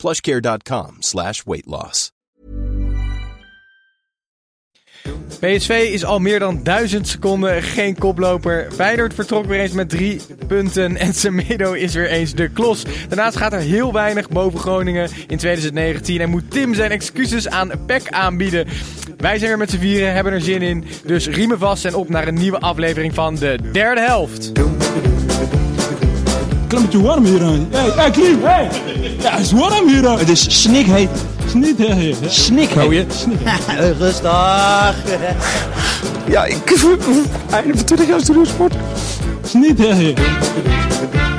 plushcare.com slash weight loss. PSV is al meer dan duizend seconden geen koploper. Feyenoord vertrok weer eens met drie punten en Semedo is weer eens de klos. Daarnaast gaat er heel weinig boven Groningen in 2019 en moet Tim zijn excuses aan PEC aanbieden. Wij zijn weer met z'n vieren, hebben er zin in. Dus riemen vast en op naar een nieuwe aflevering van de derde helft. Klimmetje warm hier aan. Hey, hey, Klim, hey! Ja, het is warm hier aan. Het is snikheet. Het is niet hè? Snikheet. Rustig. Ja, ik... Einde van 20 jaar studiosport. Het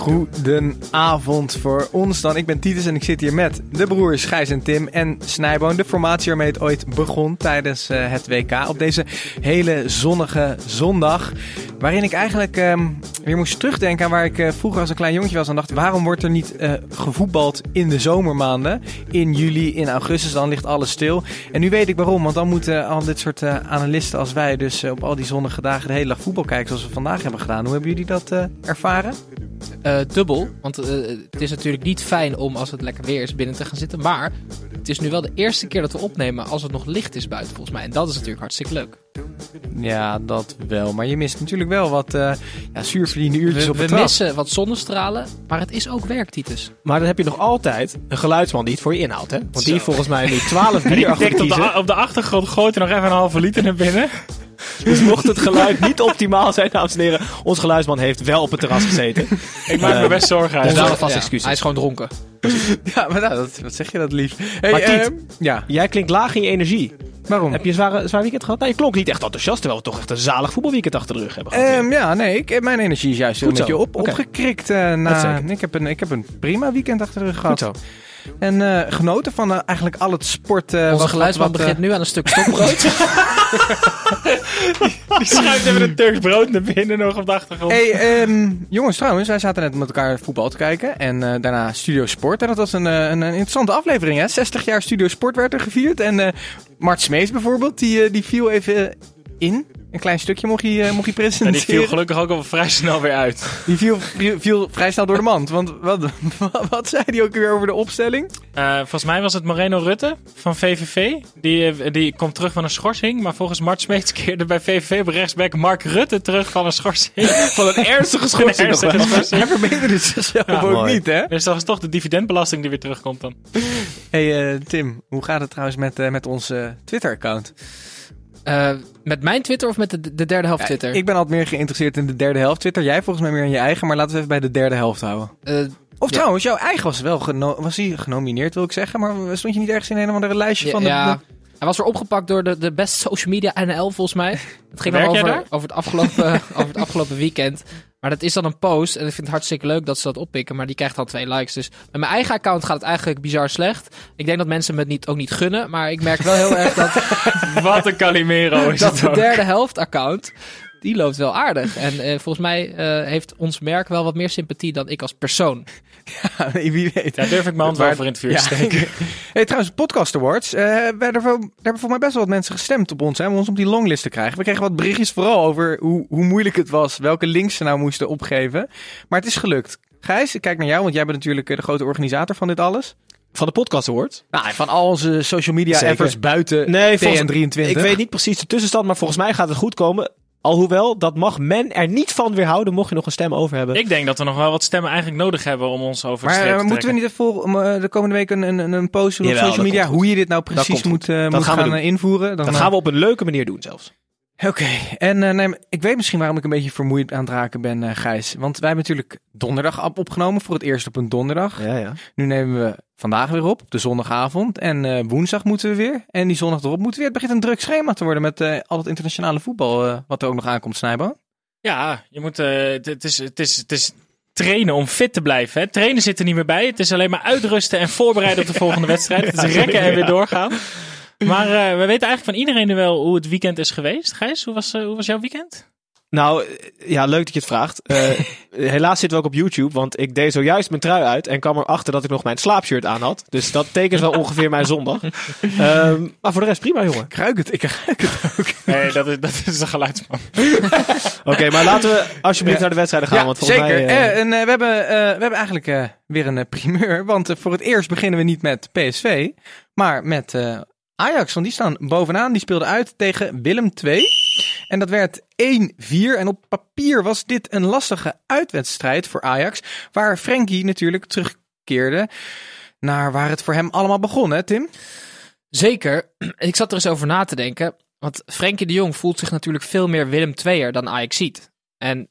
Goedenavond voor ons dan. Ik ben Titus en ik zit hier met de broers Gijs en Tim en Snijboon. De formatie waarmee het ooit begon tijdens eh, het WK. Op deze hele zonnige zondag. Waarin ik eigenlijk ehm, weer moest terugdenken aan waar ik eh, vroeger als een klein jongetje was. En dacht, waarom wordt er niet eh, gevoetbald in de zomermaanden? In juli, in augustus, dan ligt alles stil. En nu weet ik waarom. Want dan moeten al dit soort analisten als wij dus op al die zonnige dagen de hele dag voetbal kijken. Zoals we vandaag hebben gedaan. Hoe hebben jullie dat ervaren? Eh, dubbel, want eh, het is natuurlijk niet fijn om als het lekker weer is binnen te gaan zitten. Maar het is nu wel de eerste keer dat we opnemen als het nog licht is buiten volgens mij. En dat is natuurlijk hartstikke leuk. Ja, dat wel. Maar je mist natuurlijk wel wat uh, ja, zuurverdiende uurtjes we, op het We missen wat zonnestralen, maar het is ook werk, Titus. Maar dan heb je nog altijd een geluidsman die het voor je inhoudt, hè? Want die volgens mij nu 12 bier achter op de, op de achtergrond gooit er nog even een halve liter naar binnen. Dus mocht het geluid niet optimaal zijn, dames en heren, ons geluidsman heeft wel op het terras gezeten. Ik maak me best zorgen. Dus daar vast excuses. Hij is gewoon dronken. Ja, maar nou, dat, wat zeg je dat lief. Hey, maar Tiet, uh, ja. jij klinkt laag in je energie. Waarom? Heb je een zware, zwaar weekend gehad? Nou, je klonk niet echt enthousiast, terwijl we toch echt een zalig voetbalweekend achter de rug hebben gehad. Um, ja, nee, ik, mijn energie is juist een beetje op, okay. opgekrikt. Uh, na, ik, heb een, ik heb een prima weekend achter de rug gehad. Goed zo. En uh, genoten van uh, eigenlijk al het sport. Uh, Onze geluidsman begint nu aan een stuk stokbrood. die, die schuift even een Turks brood naar binnen nog op de achtergrond. Hey, um, jongens, trouwens, wij zaten net met elkaar voetbal te kijken. En daarna Studio Sport. En dat was een, een, een, interessante aflevering, hè? 60 jaar Studio Sport werd er gevierd. En Mart Smees bijvoorbeeld, die, die viel even in. Een klein stukje mocht hij, uh, mocht hij presenteren. En die viel gelukkig ook al vrij snel weer uit. Die viel, viel vrij snel door de mand. Want wat, wat, wat zei hij ook weer over de opstelling? Uh, volgens mij was het Moreno Rutte van VVV. Die, die komt terug van een schorsing. Maar volgens Mart Smeets keerde bij VVV op rechtsback Mark Rutte terug van een schorsing. van een ernstige schorsing. Een ernstige schorsing. Hij verbeterde zichzelf ja, ook mooi. niet, hè? Dus dat is toch de dividendbelasting die weer terugkomt dan. hey, uh, Tim, hoe gaat het trouwens met, met ons Twitter-account? Uh, met mijn Twitter of met de, de derde helft Twitter? Ja, ik ben altijd meer geïnteresseerd in de derde helft Twitter. Jij volgens mij meer in je eigen, maar laten we even bij de derde helft houden. Uh, of ja. trouwens, jouw eigen was wel was hij genomineerd, wil ik zeggen. Maar stond je niet ergens in een of andere lijstje ja, van de... Ja. Hij was weer opgepakt door de, de best social media NL volgens mij. Het ging over, over, het afgelopen, over het afgelopen weekend. Maar dat is dan een post. En ik vind het hartstikke leuk dat ze dat oppikken. Maar die krijgt dan twee likes. Dus met mijn eigen account gaat het eigenlijk bizar slecht. Ik denk dat mensen me het niet, ook niet gunnen. Maar ik merk wel heel erg dat... Wat een Calimero is Dat het de derde helft account... Die loopt wel aardig. En uh, volgens mij uh, heeft ons merk wel wat meer sympathie dan ik als persoon. Ja, wie weet. Daar durf ik mijn hand wel voor in het vuur te steken. hey, trouwens, Podcast Awards. Uh, hebben voor, daar hebben voor mij best wel wat mensen gestemd op ons. Hè, om ons op die longlist te krijgen. We kregen wat berichtjes vooral over hoe, hoe moeilijk het was. Welke links ze nou moesten opgeven. Maar het is gelukt. Gijs, ik kijk naar jou, want jij bent natuurlijk de grote organisator van dit alles. Van de Podcast Award? Nou, van al onze social media Zeker. efforts buiten nee, TN23. Ik weet niet precies de tussenstand, maar volgens mij gaat het goed komen. Alhoewel, dat mag men er niet van weerhouden, mocht je nog een stem over hebben. Ik denk dat we nog wel wat stemmen eigenlijk nodig hebben om ons over maar, te Maar moeten we niet voor, um, de komende week een, een, een post doen op social media? Hoe je dit nou precies moet, uh, moet gaan, gaan invoeren? Dan dat gaan we op een leuke manier doen zelfs. Oké, okay. en uh, nee, ik weet misschien waarom ik een beetje vermoeid aan het raken ben, uh, Gijs. Want wij hebben natuurlijk donderdag opgenomen, voor het eerst op een donderdag. Ja, ja. Nu nemen we vandaag weer op, de zondagavond. En uh, woensdag moeten we weer. En die zondag erop moeten we weer. Het begint een druk schema te worden met al het internationale voetbal wat er ook nog aankomt, Snijbo. Ja, je moet, het is, het is, het is trainen om fit te blijven. Hè. Trainen zit er niet meer bij. Het is alleen maar uitrusten en voorbereiden op de volgende wedstrijd. Het is rekken en weer doorgaan. Maar eh, we weten eigenlijk van iedereen nu wel hoe het weekend is geweest. Gijs, hoe was, eh, hoe was jouw weekend? Nou, ja, leuk dat je het vraagt. Eh, helaas zitten we ook op YouTube, want ik deed zojuist mijn trui uit en kwam erachter dat ik nog mijn slaapshirt aan had. Dus dat tekent wel ongeveer mijn zondag. Ehm, maar voor de rest prima, jongen. Ik ruik het, ik ruik het ook. Nee, dat is, dat is een geluidsman. Oké, maar laten we alsjeblieft naar de wedstrijden gaan. Ja, want volgens zeker. Mij, eh, Eh, en, eh, we, hebben, eh, we hebben eigenlijk eh, weer een eh, primeur. Want eh, voor het eerst beginnen we niet met PSV, maar met eh, Ajax. Want die staan bovenaan. Die speelden uit tegen Willem II. En dat werd 1-4. En op papier was dit een lastige uitwedstrijd voor Ajax. Waar Frenkie natuurlijk terugkeerde naar waar het voor hem allemaal begon, hè Tim? Zeker. Ik zat er eens over na te denken. Want Frenkie de Jong voelt zich natuurlijk veel meer Willem II'er dan Ajax ziet. En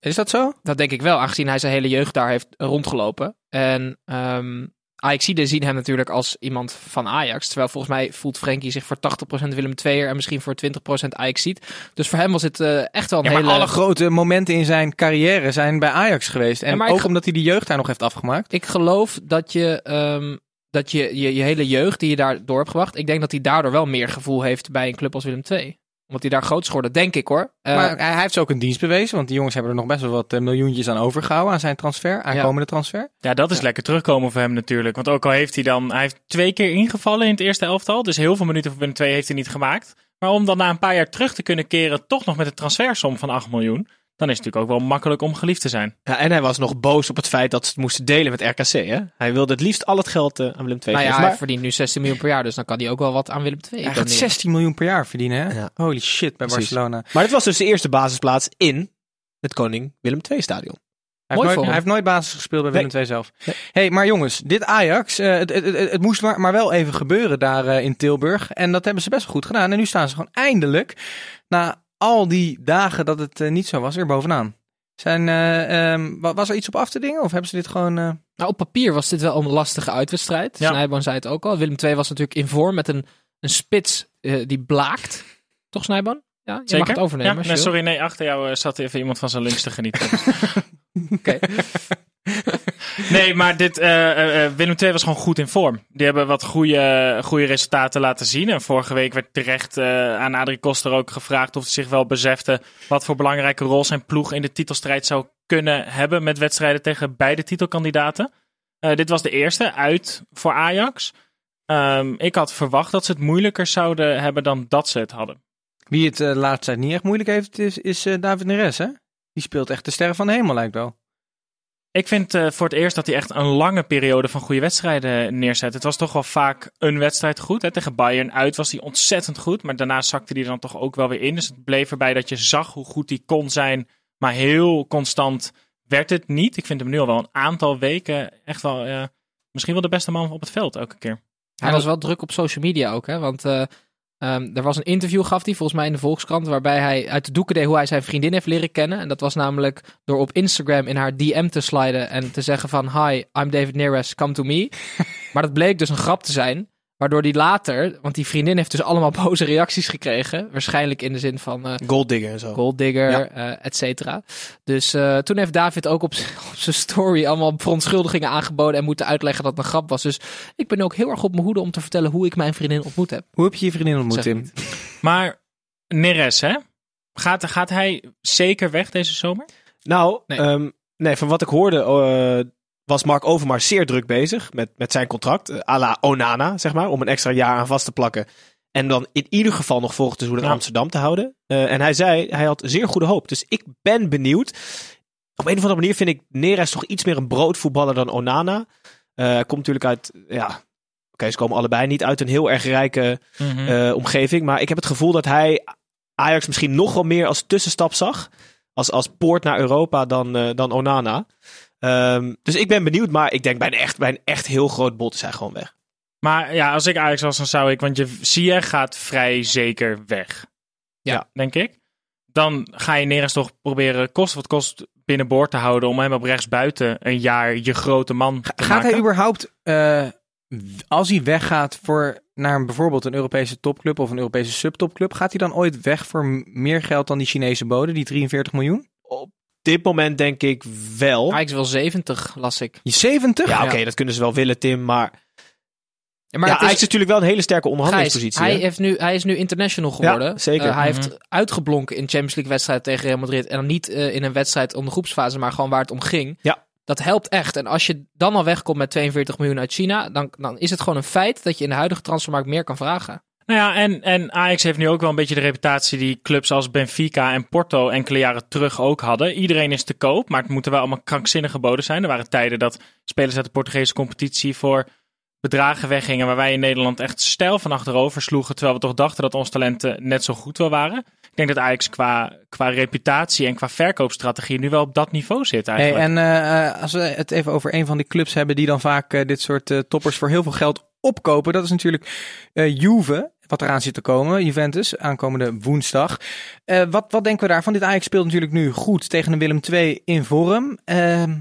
Is dat zo? dat denk ik wel, aangezien hij zijn hele jeugd daar heeft rondgelopen. En ehm Ajaxiden zien hem natuurlijk als iemand van Ajax. Terwijl volgens mij voelt Frenkie zich voor 80% Willem II'er en misschien voor 20% Ajax ziet. Dus voor hem was het eh, echt wel een Ja, hele... alle grote momenten in zijn carrière zijn bij Ajax geweest. En Ja, maar ik ook omdat hij de jeugd daar nog heeft afgemaakt. Ik geloof dat je, ehm, dat je, je je hele jeugd die je daar door hebt gebracht. Ik denk dat hij daardoor wel meer gevoel heeft bij een club als Willem II. Omdat hij daar groot is geworden, denk ik hoor. Eh, maar hij, heeft ze ook een dienst bewezen. Want die jongens hebben er nog best wel wat eh, miljoentjes aan overgehouden. Aan zijn transfer, aankomende transfer. Ja, dat is lekker terugkomen voor hem natuurlijk. Want ook al heeft hij dan... Hij heeft twee keer ingevallen in het eerste elftal. Dus heel veel minuten voor Willem II heeft hij niet gemaakt. Maar om dan na een paar jaar terug te kunnen keren... toch nog met een transfersom van 8 miljoen... dan is het natuurlijk ook wel makkelijk om geliefd te zijn. Ja, en hij was nog boos op het feit dat ze het moesten delen met RKC. Hè? Hij wilde het liefst al het geld eh, aan Willem II nou ja, geven. hij Maar verdient nu 16 miljoen per jaar. Dus dan kan hij ook wel wat aan Willem II. Hij gaat doneren. 16 miljoen per jaar verdienen, hè? Ja. Holy shit, bij Precies. Barcelona. Maar dit was dus de eerste basisplaats in het Koning Willem II stadion. Hij Mooi heeft, nooit, voor hij heeft nooit basis gespeeld bij. Willem II zelf. Nee. hey, maar jongens, dit Ajax, eh, het, het, het, het moest maar, maar wel even gebeuren daar eh, in Tilburg. En dat hebben ze best wel goed gedaan. En nu staan ze gewoon eindelijk, na al die dagen dat het eh, niet zo was, weer bovenaan. Zijn, eh, ehm, wa- was er iets op af te dingen? Of hebben ze dit gewoon... eh, Nou, op papier was dit wel een lastige uitwedstrijd. Ja. Snijboon zei het ook al. Willem II was natuurlijk in vorm met een, een spits eh, die blaakt. Toch Snijboon? Ja, je mag het overnemen. Ja, nee, sorry, nee, achter jou eh, zat even iemand van zijn lunch te genieten. Oké. nee, maar dit, eh, Willem II was gewoon goed in vorm. Die hebben wat goede, goede resultaten laten zien. En vorige week werd terecht eh, aan Adrie Koster ook gevraagd of hij zich wel besefte wat voor belangrijke rol zijn ploeg in de titelstrijd zou kunnen hebben met wedstrijden tegen beide titelkandidaten. Eh, dit was de eerste uit voor Ajax. Ehm, ik had verwacht dat ze het moeilijker zouden hebben dan dat ze het hadden. Wie het eh, tijd niet echt moeilijk heeft, is, David Neres, hè? Die speelt echt de sterren van de hemel, lijkt wel. Ik vind eh, voor het eerst dat hij echt een lange periode van goede wedstrijden neerzet. Het was toch wel vaak een wedstrijd goed. Hè? Tegen Bayern uit was hij ontzettend goed. Maar daarna zakte hij dan toch ook wel weer in. Dus het bleef erbij dat je zag hoe goed hij kon zijn. Maar heel constant werd het niet. Ik vind hem nu al wel een aantal weken echt wel... eh, misschien wel de beste man op het veld elke keer. Hij was wel druk op social media ook, hè? Want eh, ehm, er was een interview, gaf hij volgens mij in de Volkskrant, waarbij hij uit de doeken deed hoe hij zijn vriendin heeft leren kennen. En dat was namelijk door op Instagram in haar DM te sliden en te zeggen van, hi, I'm David Neres, come to me. maar dat bleek dus een grap te zijn, waardoor die later, want die vriendin heeft dus allemaal boze reacties gekregen, waarschijnlijk in de zin van... eh, Golddigger en zo. Golddigger, Ja. eh, et cetera. Dus eh, toen heeft David ook op, op zijn story allemaal verontschuldigingen aangeboden en moeten uitleggen dat het een grap was. Dus ik ben ook heel erg op mijn hoede om te vertellen hoe ik mijn vriendin ontmoet heb. Hoe heb je je vriendin ontmoet, Zeg Tim? Maar Neres, hè? Gaat, gaat hij zeker weg deze zomer? Nou, Nee. nee, van wat ik hoorde eh, was Mark Overmars zeer druk bezig met, met zijn contract. eh, à la Onana, zeg maar. Om een extra jaar aan vast te plakken. En dan in ieder geval nog volgend seizoen in Ja. Amsterdam te houden. Eh, en hij zei, hij had zeer goede hoop. Dus ik ben benieuwd. Op een of andere manier vind ik Neres toch iets meer een broodvoetballer dan Onana. Eh, komt natuurlijk uit, ja... Oké, ze komen allebei niet uit een heel erg rijke Mhm. eh, omgeving. Maar ik heb het gevoel dat hij Ajax misschien nog wel meer als tussenstap zag. Als, als poort naar Europa dan, eh, dan Onana. Ehm, dus ik ben benieuwd. Maar ik denk bij een echt, bij een echt heel groot bot is hij gewoon weg. Maar ja, als ik Ajax was, dan zou ik... Want je Ziyech gaat vrij zeker weg. Ja. Denk ik. Dan ga je Neres toch proberen kost wat kost binnenboord te houden... om hem op rechtsbuiten een jaar je grote man te Gaat maken. hij überhaupt, eh, als hij weggaat voor naar een, bijvoorbeeld een Europese topclub of een Europese subtopclub, gaat hij dan ooit weg voor meer geld dan die Chinese bode, die 43 miljoen? Dit moment denk ik wel. Ajax wel 70, las ik. 70? Ja, oké, dat kunnen ze wel willen, Tim. Maar, Ja, maar ja, is, Ajax is natuurlijk wel een hele sterke Gijs, onderhandelingspositie. hij, heeft nu, hij is nu international geworden. Ja, zeker. Eh, hij Mhm. heeft uitgeblonken in Champions League wedstrijd tegen Real Madrid. En dan niet eh, in een wedstrijd om de groepsfase, maar gewoon waar het om ging. Ja. Dat helpt echt. En als je dan al wegkomt met 42 miljoen uit China, dan, dan is het gewoon een feit dat je in de huidige transfermarkt meer kan vragen. Nou ja, en, en Ajax heeft nu ook wel een beetje de reputatie die clubs als Benfica en Porto enkele jaren terug ook hadden. Iedereen is te koop, maar het moeten wel allemaal krankzinnige boden zijn. Er waren tijden dat spelers uit de Portugese competitie voor bedragen weggingen waar wij in Nederland echt stijl van achterover sloegen, terwijl we toch dachten dat onze talenten net zo goed wel waren. Ik denk dat Ajax qua, qua reputatie en qua verkoopstrategie nu wel op dat niveau zit Hey, eigenlijk. en eh, als we het even over een van die clubs hebben die dan vaak eh, dit soort eh, toppers voor heel veel geld opkopen, dat is natuurlijk Juve, wat eraan zit te komen, Juventus, aankomende woensdag. Eh, wat, wat denken we daarvan? Dit Ajax speelt natuurlijk nu goed tegen een Willem II in vorm. Ehm,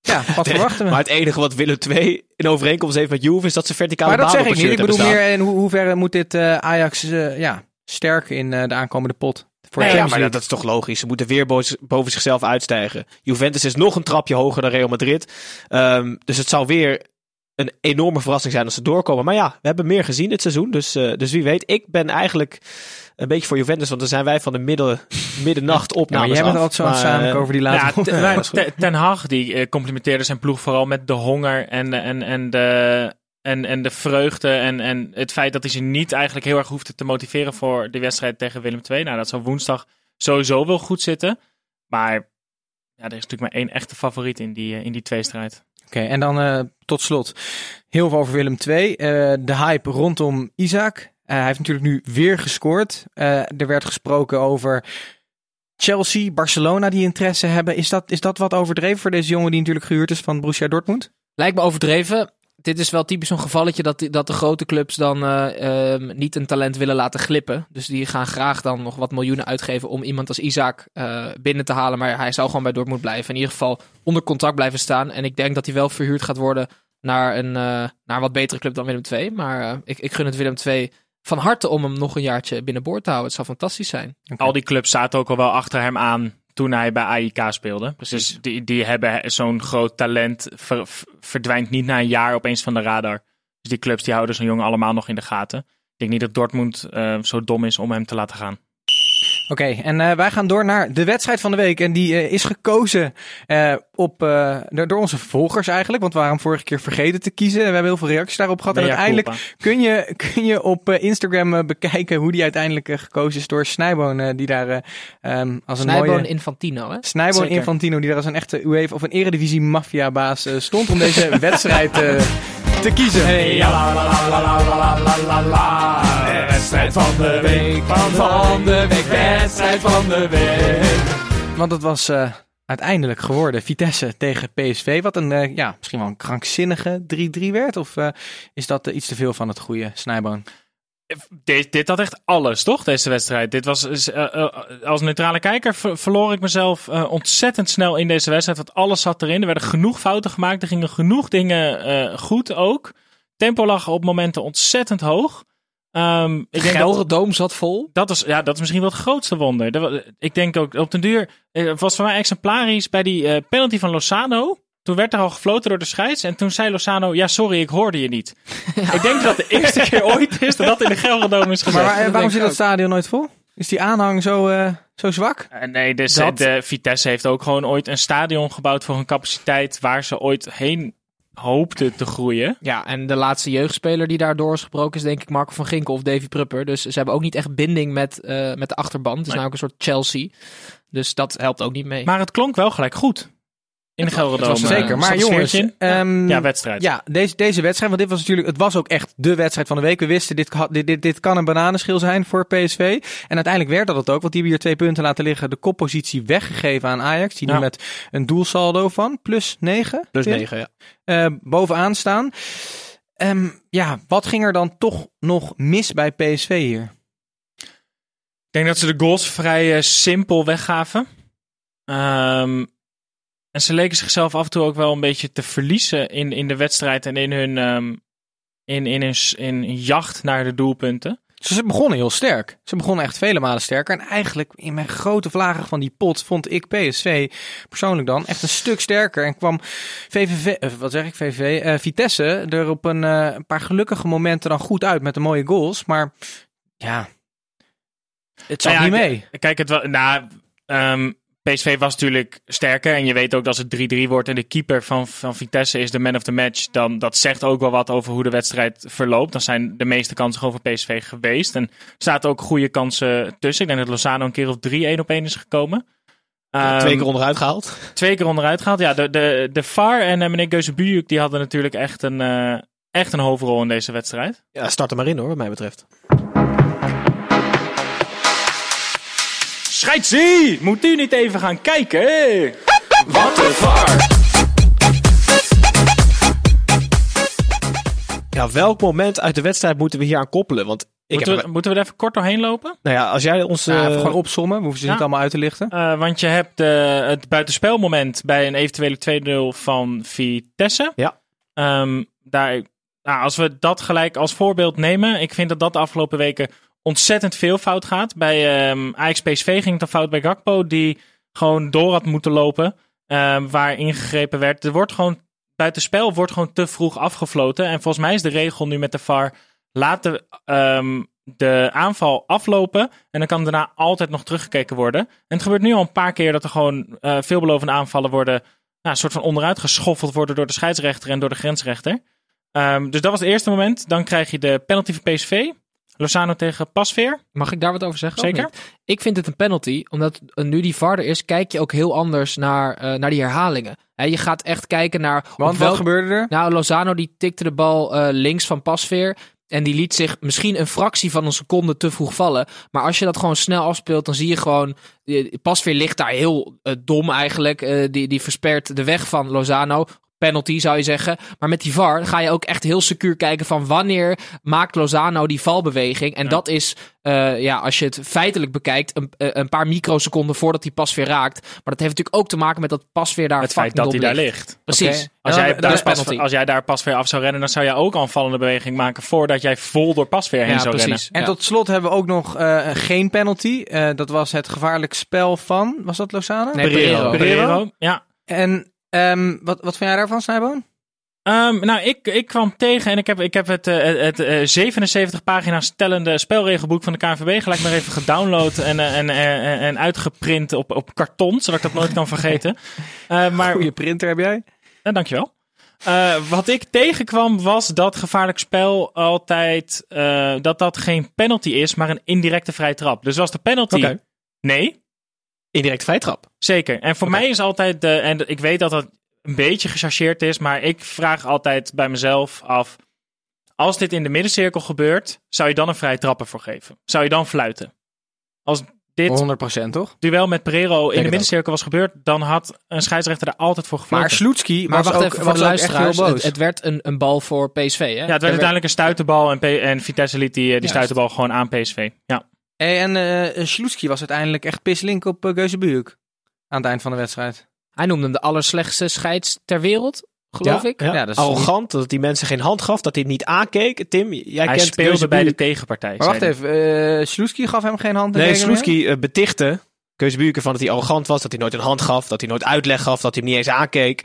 ja, wat verwachten we? Maar het enige wat Willem II in overeenkomst heeft met Juve is dat ze verticale Maar dat zeg ik niet. Ik bedoel meer in hoe, hoeverre moet dit eh, Ajax eh, ja, sterken in eh, de aankomende pot? Voor de ja, maar dat, is toch logisch. Ze moeten weer boven, boven zichzelf uitstijgen. Juventus is nog een trapje hoger dan Real Madrid. Ehm, dus het zou weer een enorme verrassing zijn als ze doorkomen. Maar ja, we hebben meer gezien dit seizoen. Dus, eh, dus wie weet. Ik ben eigenlijk een beetje voor Juventus. Want dan zijn wij van de midden, middernacht Ja, maar opnames jij bent altijd zo zaniken eh, over die Ja, laatste. ten, maar Ten- Ten Hag die eh, complimenteerde zijn ploeg vooral met de honger en, de- en, en, de, en, en de vreugde. En, en het feit dat hij ze niet eigenlijk heel erg hoefde te motiveren voor de wedstrijd tegen Willem II. Nou, dat zal woensdag sowieso wel goed zitten. Maar ja, er is natuurlijk maar één echte favoriet in die, in die tweestrijd. Oké, en dan eh, tot slot heel veel over Willem II. Eh, de hype rondom Isaac. Eh, hij heeft natuurlijk nu weer gescoord. Er werd gesproken over Chelsea, Barcelona die interesse hebben. Is dat, is dat wat overdreven voor deze jongen die natuurlijk gehuurd is van Borussia Dortmund? Lijkt me overdreven. Dit is wel typisch zo'n gevalletje dat, dat de grote clubs dan eh, ehm, niet een talent willen laten glippen. Dus die gaan graag dan nog wat miljoenen uitgeven om iemand als Isaac eh, binnen te halen. Maar hij zou gewoon bij Dortmund blijven. In ieder geval onder contract blijven staan. En ik denk dat hij wel verhuurd gaat worden naar een, eh, naar wat betere club dan Willem II. Maar ik, ik gun het Willem II van harte om hem nog een jaartje binnenboord te houden. Het zou fantastisch zijn. Al die clubs zaten ook al wel achter hem aan toen hij bij AIK speelde. Dus die, die hebben zo'n groot talent. ver- verdwijnt niet na een jaar opeens van de radar. Dus die clubs die houden zo'n jongen allemaal nog in de gaten. Ik denk niet dat Dortmund eh, zo dom is om hem te laten gaan. Oké, en eh, wij gaan door naar de wedstrijd van de week. En die eh, is gekozen eh, op, eh, door onze volgers eigenlijk. Want we waren hem vorige keer vergeten te kiezen. En we hebben heel veel reacties daarop gehad. En uiteindelijk kun je, kun je op Instagram bekijken hoe die uiteindelijk gekozen is door Snijboon. eh, die daar eh, ehm, als een Snijboon mooie... Infantino, hè? Snijboon Zeker. Infantino, die daar als een echte UEFA of een eredivisie maffiabaas stond om deze wedstrijd eh, te kiezen. Wedstrijd van de week, van de week, wedstrijd van de week. Want het was eh, uiteindelijk geworden Vitesse tegen PSV. Wat een, eh, ja, misschien wel een krankzinnige 3-3 werd. Of eh, is dat iets te veel van het goede Snijboon? Dit, dit had echt alles, toch? Deze wedstrijd. Dit was is, als neutrale kijker ver- verloor ik mezelf eh, ontzettend snel in deze wedstrijd. Want alles zat erin. Er werden genoeg fouten gemaakt. Er gingen genoeg dingen eh, goed ook. Tempo lag op momenten ontzettend hoog. Ehm, ik denk Gelderdoom zat vol. dat, is, ja, dat is misschien wel het grootste wonder. Dat Ik denk ook op den duur. eh, was voor mij exemplarisch bij die eh, penalty van Lozano. Toen werd er al gefloten door de scheids. En toen zei Lozano: Ja, sorry, ik hoorde je niet. Ik denk dat de eerste keer ooit is dat dat in de Gelderdoom is gezegd. Maar waar- dat waarom zit dat stadion nooit vol? Is die aanhang zo, eh, zo zwak? Eh, Nee, dus Dat- de Vitesse heeft ook gewoon ooit een stadion gebouwd voor een capaciteit waar ze ooit heen hoopten te groeien. Ja, en de laatste jeugdspeler die daardoor is gebroken is denk ik Marco van Ginkel of Davy Prupper. Dus ze hebben ook niet echt binding met, eh, met de achterban. Het is Nee. namelijk een soort Chelsea. Dus dat helpt ook niet mee. Maar het klonk wel gelijk goed. In eh, Zeker, zat maar jongens, ehm, ja, wedstrijd. Ja, deze, deze wedstrijd, want dit was natuurlijk, het was ook echt de wedstrijd van de week. We wisten, dit, dit, dit, dit kan een bananenschil zijn voor PSV. En uiteindelijk werd dat het ook, want die hebben hier twee punten laten liggen. De koppositie weggegeven aan Ajax, die nu met een doelsaldo van plus 9. Plus 9, ja. eh, bovenaan staan. Ehm, ja, wat ging er dan toch nog mis bij PSV hier? Ik denk dat ze de goals vrij eh, simpel weggaven. Ehm, en ze leken zichzelf af en toe ook wel een beetje te verliezen in, in de wedstrijd en in hun, ehm, in, in hun, in jacht naar de doelpunten. Ze begonnen heel sterk. Ze begonnen echt vele malen sterker. En eigenlijk in mijn grote vlagen van die pot vond ik PSV persoonlijk dan echt een stuk sterker. En kwam VVV, eh, wat zeg ik, VVV, eh, Vitesse er op een, eh, een paar gelukkige momenten dan goed uit met de mooie goals. Maar ja, het zat Nou ja, niet mee. Kijk, het wel, nou, ehm, PSV was natuurlijk sterker. En je weet ook dat als het 3-3 wordt en de keeper van, van Vitesse is de man of the match. Dan dat zegt ook wel wat over hoe de wedstrijd verloopt. Dan zijn de meeste kansen gewoon voor PSV geweest. En er zaten ook goede kansen tussen. Ik denk dat Lozano een keer of 3-1 op 1 is gekomen. Ehm, Twee keer onderuit gehaald. twee keer onderuit gehaald. Ja, de, de, de VAR en uh, meneer Geuzebujuk die hadden natuurlijk echt een, eh, echt een hoofdrol in deze wedstrijd. Ja, start er maar in hoor, wat mij betreft. Scheidsie! Moet u niet even gaan kijken? Wat een VAR. Ja, welk moment uit de wedstrijd moeten we hier aan koppelen? Want ik Moeten heb, we, moeten we er even kort doorheen lopen? nou ja, als jij ons... Ja, eh, gewoon opzommen. We hoeven ze ja. niet allemaal uit te lichten. Eh, want je hebt eh, het buitenspelmoment bij een eventuele 2-0 van Vitesse. Ja. Ehm, daar, nou, als we dat gelijk als voorbeeld nemen. Ik vind dat dat de afgelopen weken ontzettend veel fout gaat. Bij ehm Ajax PSV ging het dan fout bij Gakpo. Die gewoon door had moeten lopen. ehm, waar ingegrepen werd. Er wordt gewoon buitenspel wordt gewoon te vroeg afgefloten. En volgens mij is de regel nu met de VAR. Laat de, ehm, de aanval aflopen. En dan kan daarna altijd nog teruggekeken worden. En het gebeurt nu al een paar keer dat er gewoon eh, veelbelovende aanvallen worden. Nou, een soort van onderuit geschoffeld worden door de scheidsrechter en door de grensrechter. Dus dat was het eerste moment. Dan krijg je de penalty voor PSV. Lozano tegen Pasveer. Mag ik daar wat over zeggen? Zeker. Ik vind het een penalty, omdat eh, nu die VAR er is, kijk je ook heel anders naar, eh, naar die herhalingen. Hè, je gaat echt kijken naar... Want wat gebeurde er? Nou, Lozano die tikte de bal eh, links van Pasveer. En die liet zich misschien een fractie van een seconde te vroeg vallen. Maar als je dat gewoon snel afspeelt, dan zie je gewoon... Pasveer ligt daar heel dom eigenlijk. Eh, die, die verspert de weg van Lozano. Penalty zou je zeggen. Maar met die VAR ga je ook echt heel secuur kijken van wanneer maakt Lozano die valbeweging. En dat is, eh, ja, als je het feitelijk bekijkt, een, eh, een paar microseconden voordat hij Pasveer raakt. Maar dat heeft natuurlijk ook te maken met dat Pasveer daar Het feit dat hij daar ligt. Precies. Als, jij daar pas, penalty. als jij daar Pasveer af zou rennen, dan zou jij ook al een vallende beweging maken voordat jij vol door Pasveer heen Ja, zou precies. rennen. En Ja. tot slot hebben we ook nog eh, geen penalty. Eh, dat was het gevaarlijk spel van, was dat Lozano? Nee, Pereiro. Pereiro. Pereiro, ja. En ehm, wat, wat vind jij daarvan, Snijboon? Ehm, nou, ik, ik kwam tegen en ik heb, ik heb het, eh, het, eh, 77 pagina's stellende spelregelboek van de KNVB gelijk maar even gedownload en, eh, en, en, en uitgeprint op, op karton, zodat ik dat nooit kan vergeten. Maar, Goeie printer heb jij? dankjewel. Wat ik tegenkwam was dat gevaarlijk spel altijd, dat dat geen penalty is, maar een indirecte vrije trap. Dus was de penalty, Oké. nee, Indirect vrijtrap. Zeker. En voor mij is altijd de. En ik weet dat dat een beetje gechargeerd is, maar ik vraag altijd bij mezelf af. Als dit in de middencirkel gebeurt, zou je dan een vrije trapper voor geven? Zou je dan fluiten? Als dit 100% toch? duel met Pereiro in de middencirkel was gebeurd, dan had een scheidsrechter er altijd voor gefloten. Maar Sloetski Maar was wacht ook, even voor de luisteraars. Het, boos. het werd een, een bal voor PSV, hè? ja, het werd uiteindelijk een stuiterbal en, P- en Vitesse liet die, eh, die stuiterbal gewoon aan PSV. Ja. Hey, en Sloetski was uiteindelijk echt pislink op uh. Aan het eind van de wedstrijd. Hij noemde hem de allerslechtste scheids ter wereld, geloof ja, ik. Ja. Ja, dat is Arrogant, dat die mensen geen hand gaf, dat hij het niet aankeek. Tim, jij Hij kent speelde bij de tegenpartij. Maar wacht even, uh, Sloetski gaf hem geen hand Nee? Sloetski eh, betichtte Keuzebuurken van dat hij arrogant was, dat hij nooit een hand gaf, dat hij nooit uitleg gaf, dat hij hem niet eens aankeek.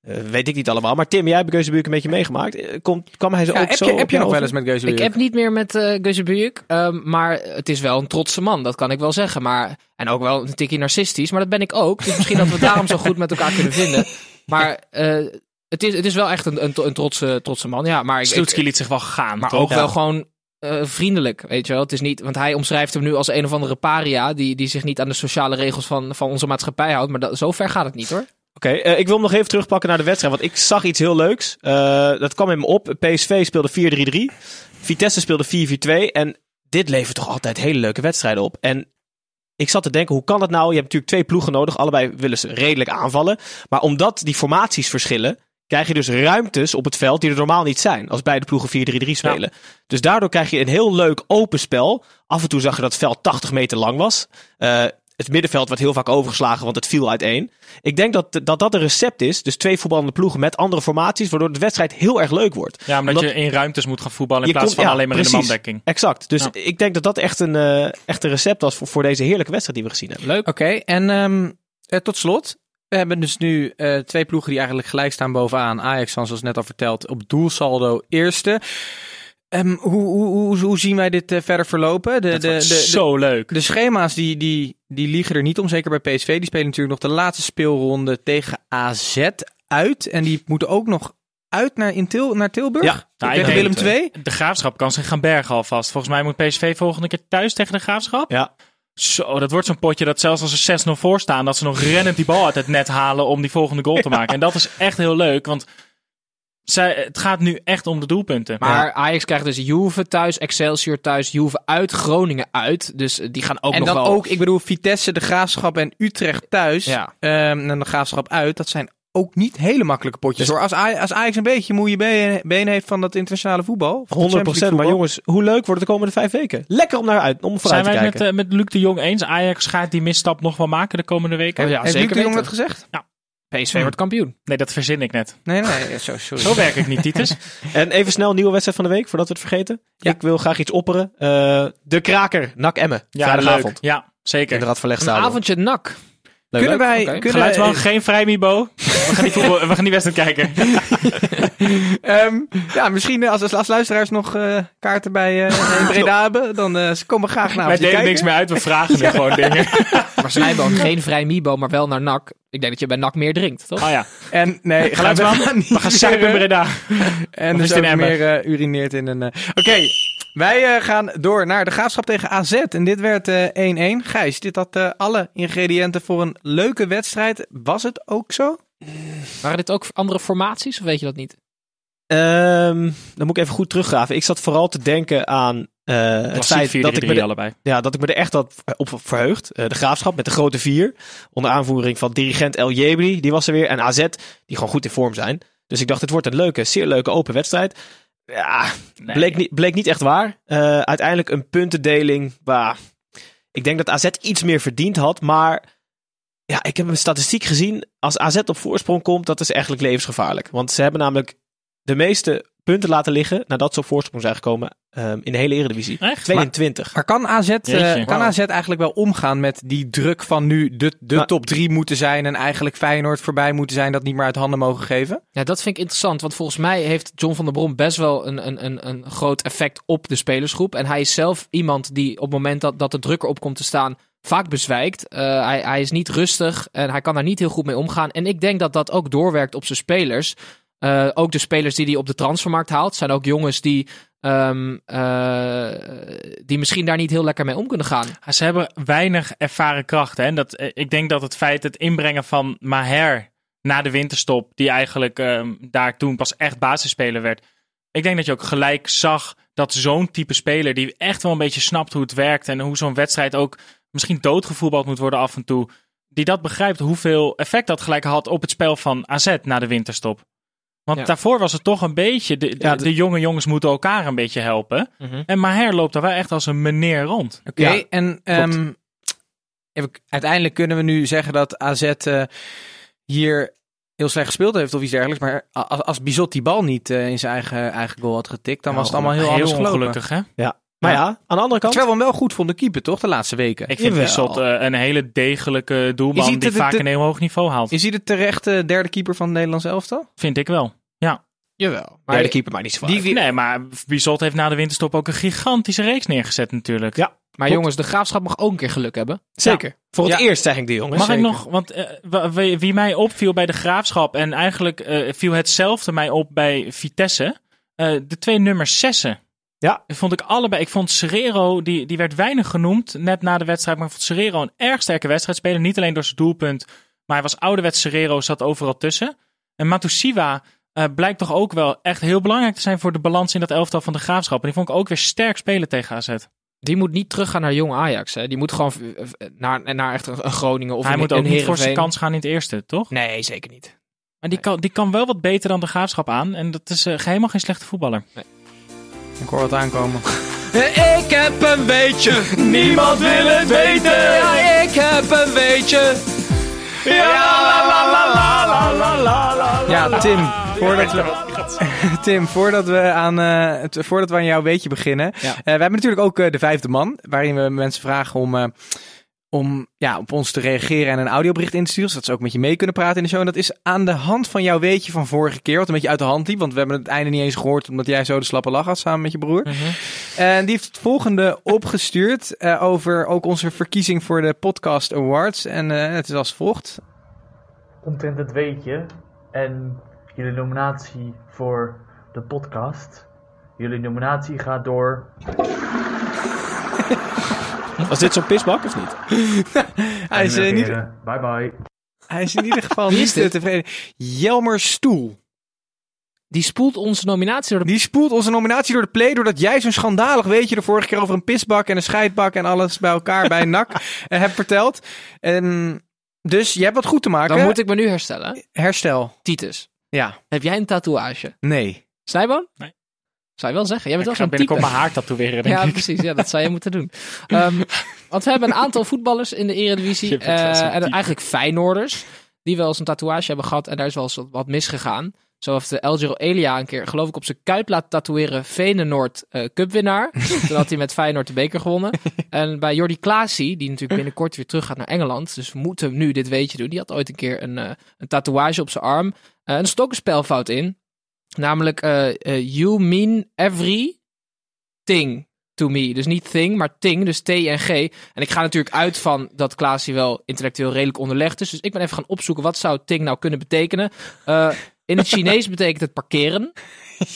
Eh, weet ik niet allemaal. Maar Tim, jij hebt Keuzebuurken een beetje meegemaakt. Eh, Komt, kwam hij zo Ja, ook heb zo je, op heb je nog wel eens met Geuzebujuk? Ik heb niet meer met uh, Geuzebujuk, um, maar het is wel een trotse man, dat kan ik wel zeggen. Maar, en ook wel een tikje narcistisch, maar dat ben ik ook. Dus misschien dat we het daarom zo goed met elkaar kunnen vinden. Maar uh, het, is, het is wel echt een, een, een trotse, trotse man. Ja, maar ik, liet zich wel gaan. maar toch? ook Ja. wel gewoon uh, vriendelijk, weet je wel. Het is niet, want hij omschrijft hem nu als een of andere paria die, die zich niet aan de sociale regels van, van onze maatschappij houdt. Maar dat, zo ver gaat het niet hoor. Oké, okay, uh, ik wil hem nog even terugpakken naar de wedstrijd. Want ik zag iets heel leuks. Uh, dat kwam in me op. PSV speelde 4-3-3. Vitesse speelde 4-4-2. En dit levert toch altijd hele leuke wedstrijden op. En ik zat te denken, hoe kan dat nou? Je hebt natuurlijk twee ploegen nodig. Allebei willen ze redelijk aanvallen. Maar omdat die formaties verschillen, krijg je dus ruimtes op het veld die er normaal niet zijn. Als beide ploegen 4-3-3 spelen. Ja. Dus daardoor krijg je een heel leuk open spel. Af en toe zag je dat het veld 80 meter lang was. Uh, het middenveld werd heel vaak overgeslagen, want het viel uiteen. Ik denk dat dat, dat een recept is. Dus twee voetballende ploegen met andere formaties, waardoor de wedstrijd heel erg leuk wordt. Ja, omdat, je in ruimtes moet gaan voetballen in plaats komt, van ja, alleen maar precies, in de mandekking. Exact. Dus ik denk dat dat echt een, uh, echt een recept was voor, voor deze heerlijke wedstrijd die we gezien hebben. Leuk. Oké, en um, tot slot. We hebben dus nu uh, twee ploegen die eigenlijk gelijk staan bovenaan. Ajax, zoals net al verteld, op doelsaldo eerste. Um, hoe, hoe, hoe, zien wij dit uh, verder verlopen? De, de, de, zo leuk. De schema's die, die, die liegen er niet om, zeker bij PSV. Die spelen natuurlijk nog de laatste speelronde tegen AZ uit. En die moeten ook nog uit naar, in Til, naar Tilburg? Ja, nou, tegen Willem II. De Graafschap kan zich gaan bergen alvast. Volgens mij moet PSV volgende keer thuis tegen de Graafschap. Ja. Zo, dat wordt zo'n potje dat zelfs als ze 6-0 voor staan, dat ze nog rennend die bal uit het net halen om die volgende goal te maken. En dat is echt heel leuk, want zij, het gaat nu echt om de doelpunten. Maar Ajax krijgt dus Juve thuis, Excelsior thuis, Juve uit, Groningen uit. Dus die gaan ook en nog wel... En dan ook, ik bedoel, Vitesse, de Graafschap en Utrecht thuis. Ja. Um, en de Graafschap uit. Dat zijn ook niet hele makkelijke potjes dus, hoor. Als, Ajax, als Ajax een beetje moeie benen, heeft van dat internationale voetbal. 100%. Maar jongens, hoe leuk wordt het de komende vijf weken? Lekker om naar uit, om vooruit Zijn wij met, uh, met Luc de Jong eens? Ajax gaat die misstap nog wel maken de komende weken? Oh, ja, Heeft zeker Luc de Jong dat gezegd? Ja. PSV hm. wordt kampioen. Nee, dat verzin ik net. Nee, nee, zo, sorry. zo werk ik niet, Titus. en even snel, nieuwe wedstrijd van de week, voordat we het vergeten. Ja. Ik wil graag iets opperen. Uh, de kraker, NAC Emmen. Ja, Vrijdagavond. Ja, zeker. In de Radverlegd Een avondje NAC. Kunnen wij... Okay. Kunnen Geluidsman, geen vrij Mibo. We gaan die, voetbal, we gaan die wedstrijd kijken. um, ja, misschien als, als luisteraars nog uh, kaarten bij uh, in Breda hebben, dan uh, ze komen graag naar Wij delen niks meer uit, we vragen nu gewoon dingen. maar Snijboom, geen vrij Mibo, maar wel naar NAC. Ik denk dat je bij NAC meer drinkt, toch? Oh ja. En nee, Geluidsman, we gaan, we gaan zuipen in Breda. En dus ook meer urineert in een... Oké. Okay. Wij uh, gaan door naar de graafschap tegen AZ. En dit werd 1-1. Uh, Gijs, dit had uh, alle ingrediënten voor een leuke wedstrijd. Was het ook zo? Waren dit ook andere formaties of weet je dat niet? Um, dan moet ik even goed teruggraven. Ik zat vooral te denken aan het feit dat ik, me allebei. Ja, dat ik me er echt had op verheugd. de graafschap met de grote vier. Onder aanvoering van dirigent El Jebri. Die was er weer. En AZ, die gewoon goed in vorm zijn. Dus ik dacht, het wordt een leuke, zeer leuke open wedstrijd. Ja, nee. bleek, niet, bleek niet echt waar. Uh, uiteindelijk een puntendeling waar ik denk dat AZ iets meer verdiend had. Maar ja, ik heb een statistiek gezien. Als AZ op voorsprong komt, dat is eigenlijk levensgevaarlijk. Want ze hebben namelijk de meeste punten laten liggen nadat ze op voorsprong zijn gekomen um, in de hele Eredivisie. Echt? 22. Maar, maar kan, AZ, uh, kan AZ eigenlijk wel omgaan met die druk van nu de, de nou, top 3 moeten zijn en eigenlijk Feyenoord voorbij moeten zijn dat niet meer uit handen mogen geven? Ja, dat vind ik interessant, want volgens mij heeft John van der Brom best wel een, een, een, een groot effect op de spelersgroep. En hij is zelf iemand die op het moment dat, dat de druk erop komt te staan vaak bezwijkt. Uh, hij, hij is niet rustig en hij kan daar niet heel goed mee omgaan. En ik denk dat dat ook doorwerkt op zijn spelers. Uh, ook de spelers die hij op de transfermarkt haalt, zijn ook jongens die, um, uh, die misschien daar niet heel lekker mee om kunnen gaan. Ze hebben weinig ervaren krachten. En dat, eh, ik denk dat het feit, het inbrengen van Maher na de winterstop, die eigenlijk um, daar toen pas echt basisspeler werd. Ik denk dat je ook gelijk zag dat zo'n type speler, die echt wel een beetje snapt hoe het werkt en hoe zo'n wedstrijd ook misschien doodgevoetbald moet worden af en toe, die dat begrijpt hoeveel effect dat gelijk had op het spel van AZ na de winterstop. Want daarvoor was het toch een beetje, de, de, de, jonge jongens moeten elkaar een beetje helpen. Mm En Maher loopt daar wel echt als een meneer rond. Oké, okay, en um, even, uiteindelijk kunnen we nu zeggen dat AZ uh, hier heel slecht gespeeld heeft of iets dergelijks. Maar als, als Bizot die bal niet uh, in zijn eigen, eigen goal had getikt, dan was het allemaal heel, heel anders ongelukkig, hè? Ja. Maar ja, aan de andere kant... Terwijl we hem wel goed vonden keeper, toch? De laatste weken. Ik vind Bizot uh, een hele degelijke doelman die vaak een heel hoog niveau haalt. Is hij de terechte derde keeper van het Nederlands elftal? Vind ik wel. Ja. Jawel. Maar de keeper maar niet zo die, die, Nee, maar Bizot heeft na de winterstop ook een gigantische reeks neergezet natuurlijk. Ja. Maar jongens, de graafschap mag ook een keer geluk hebben. Zeker. Voor het eerst zeg ik die jongens. Mag Zeker. ik nog, want uh, wie, wie, mij opviel bij de graafschap en eigenlijk uh, viel hetzelfde mij op bij Vitesse. Uh, de twee nummers zessen. Ja. Vond ik allebei. Ik vond Serrero, die, die werd weinig genoemd net na de wedstrijd. Maar ik vond Serrero een erg sterke wedstrijd spelen. Niet alleen door zijn doelpunt. Maar hij was ouderwets Serrero, zat overal tussen. En Matusiwa uh, blijkt toch ook wel echt heel belangrijk te zijn voor de balans in dat elftal van de graafschap. En die vond ik ook weer sterk spelen tegen AZ. Die moet niet teruggaan naar jong Ajax. Hè. Die moet gewoon naar, naar echt een Groningen of Hij een, moet ook een niet voor zijn kans gaan in het eerste, toch? Nee, zeker niet. Maar die kan, die kan wel wat beter dan de graafschap aan. En dat is uh, helemaal geen slechte voetballer. Nee. Ik hoor wat aankomen. Ik heb een beetje. Niemand wil het weten. Ja, ik heb een beetje. Ja, Tim, voordat we, Tim, voordat we, aan, uh, voordat we aan jouw weetje beginnen. Eh, we hebben natuurlijk ook eh, de vijfde man, waarin we mensen vragen om om ja, op ons te reageren en een audiobericht in te sturen, zodat ze ook met je mee kunnen praten in de show. En dat is aan de hand van jouw weetje van vorige keer, wat een beetje uit de hand liep, want we hebben het einde niet eens gehoord, omdat jij zo de slappe lach had samen met je broer. En die heeft het volgende opgestuurd eh, over ook onze verkiezing voor de Podcast Awards. En eh, het is als volgt. omtrent het weetje en jullie nominatie voor de podcast. Jullie nominatie gaat door Was dit zo'n pisbak of niet? Hij is, eh, niet, Bye bye. hij is in ieder geval niet eh, tevreden. Jelmer Stoel. Die spoelt onze nominatie door de... Die spoelt onze nominatie door de play doordat jij zo'n schandalig weetje de vorige keer over een pisbak en een scheidbak en alles bij elkaar bij een nak eh, hebt verteld. En dus je hebt wat goed te maken. Dan moet ik me nu herstellen. Herstel. Titus, Ja. heb jij een tatoeage? Nee. Snijboon? Nee. Zou je wel zeggen. Jij bent Ik wel zo'n binnenkort type. mijn haar tatoeëren, denk Ja, ik. precies. Ja, dat zou je moeten doen. Ehm, want we hebben een aantal voetballers in de Eredivisie. Eh, en eigenlijk Feyenoorders. Die wel eens een tatoeage hebben gehad. En daar is wel eens wat- misgegaan. Zo heeft de El Giro Elia een keer, geloof ik, op zijn kuit laten tatoeëren. Venenoord eh Cupwinnaar. Toen had hij met Feyenoord de beker gewonnen. En bij Jordi Klaasie, die natuurlijk binnenkort weer terug gaat naar Engeland. Dus we moeten nu dit weetje doen. Die had ooit een keer een, eh, een tatoeage op zijn arm. Ook een spelfout in. Namelijk, eh, eh, you mean every thing to me. Dus niet thing, maar ting, dus T en G. En ik ga natuurlijk uit van dat Klaasie wel intellectueel redelijk onderlegd is. Dus ik ben even gaan opzoeken, wat zou ting nou kunnen betekenen? Eh, in het Chinees betekent het parkeren. Dus,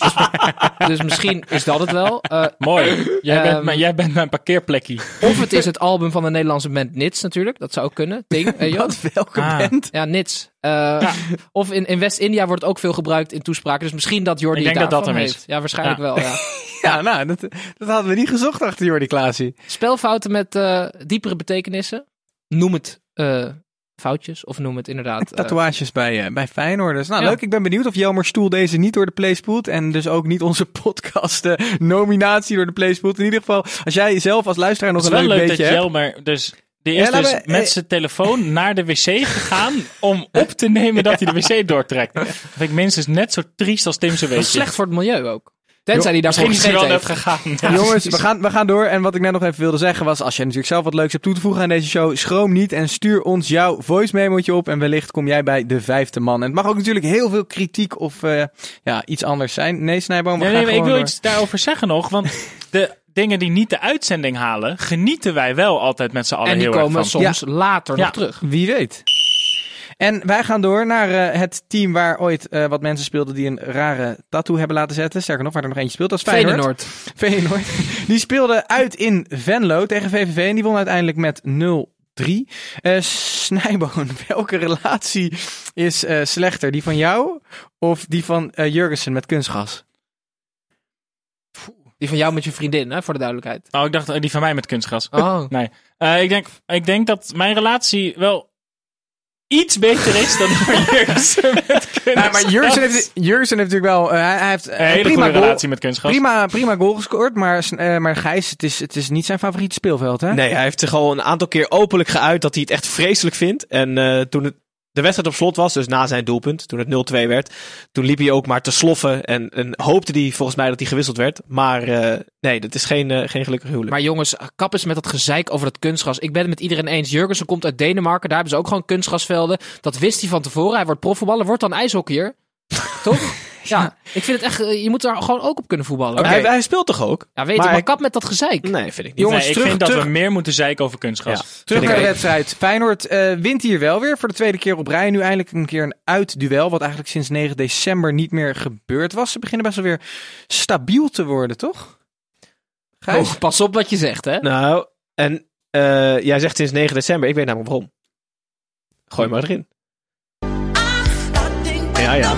dus misschien is dat het wel. Eh, Mooi. Jij, bent Ehm, mijn, jij bent mijn parkeerplekje. of het is het album van de Nederlandse band Nits natuurlijk. Dat zou ook kunnen. Je wel? Wat welke Ah. band? Ja, Nits. Eh, Of in, in West-India wordt het ook veel gebruikt in toespraken. Dus misschien dat Jordi Ik denk dat dat hem is. heeft. Ja, waarschijnlijk Ja. wel. Ja. Ja, nou, dat, dat hadden we niet gezocht achter Jordi Klaasie. Spelfouten met eh, diepere betekenissen. Noem het eh, foutjes of noem het inderdaad... eh, Tatoeages bij, eh, bij Feyenoord. Dus nou, Ja. leuk. Ik ben benieuwd of Jelmer Stoel deze niet door de play spoelt. En dus ook niet onze podcast eh, nominatie door de play spoelt. In ieder geval, als jij zelf als luisteraar nog Het is een wel leuk leuk dat beetje hebt. Jelmer dus... Die is Ja, dus we- met zijn telefoon naar de wc gegaan om op te nemen dat hij de wc doortrekt. Dat vind ik minstens net zo triest als Tim zijn is slecht voor het milieu ook. Tenzij die daarvoor Misschien hij wel heeft. gegaan. Ja. Jongens, we gaan, we gaan door. En wat ik net nog even wilde zeggen was, als jij natuurlijk zelf wat leuks hebt toe te voegen aan deze show, schroom niet en stuur ons jouw voice memootje op. En wellicht kom jij bij de vijfde man. En het mag ook natuurlijk heel veel kritiek of eh, ja, iets anders zijn. Nee, Snijboom, we Nee, nee, maar ik wil door. iets daarover zeggen nog. Want de dingen die niet de uitzending halen, genieten wij wel altijd met z'n allen En die heel erg komen van. soms later Ja. nog terug. Wie weet. En wij gaan door naar eh, het team waar ooit eh, wat mensen speelden die een rare tattoo hebben laten zetten. Sterker nog, waar er nog eentje speelt. Dat is Feyenoord. Feyenoord. Die speelde uit in Venlo tegen VVV en die won uiteindelijk met 0-3. Eh Snijboon, welke relatie is eh, slechter? Die van jou of die van eh, Jurgensen met kunstgas? Die van jou met je vriendin, hè, voor de duidelijkheid. Oh, ik dacht die van mij met kunstgras. Oh. Nee. Eh, ik, denk, ik denk dat mijn relatie wel iets beter is dan van Jurgensen met kunstgras. Ja, maar Jurgensen heeft, Jurgensen heeft natuurlijk wel... eh, hij, heeft Een een hele prima goede goal, relatie met kunstgras. prima, prima goal gescoord. Maar, eh, maar Gijs, het is, het is niet zijn favoriete speelveld, hè? Nee, hij heeft zich al een aantal keer openlijk geuit dat hij het echt vreselijk vindt. En eh, toen het, de wedstrijd op slot was, dus na zijn doelpunt, toen het 0-2 werd, toen liep hij ook maar te sloffen en, en hoopte hij volgens mij dat hij gewisseld werd. Maar eh, nee, dat is geen, eh, geen gelukkig huwelijk. Maar jongens, kap eens met dat gezeik over dat kunstgras. Ik ben het met iedereen eens. Jurgensen komt uit Denemarken. Daar hebben ze ook gewoon kunstgrasvelden. Dat wist hij van tevoren. Hij wordt profvoetballer. Wordt dan ijshockeyer. Toch? Ja, ik vind het echt... eh, Je moet er gewoon ook op kunnen voetballen. Hij, hij speelt toch ook? Ja, weet Maar je, maar kap met dat gezeik. Nee, vind ik niet. Jongens, nee, ik terug- vind dat we meer moeten zeiken over kunstgras. Ja. Terug naar de wedstrijd. Feyenoord eh, wint hier wel weer voor de tweede keer op rij. Nu eindelijk een keer een uitduel. Wat eigenlijk sinds 9 december niet meer gebeurd was. Ze beginnen best wel weer stabiel te worden, toch? Gijs? Oh, pas op wat je zegt, hè. Nou, en eh, jij zegt sinds 9 december, ik weet namelijk waarom. Gooi maar erin. Ja, ja.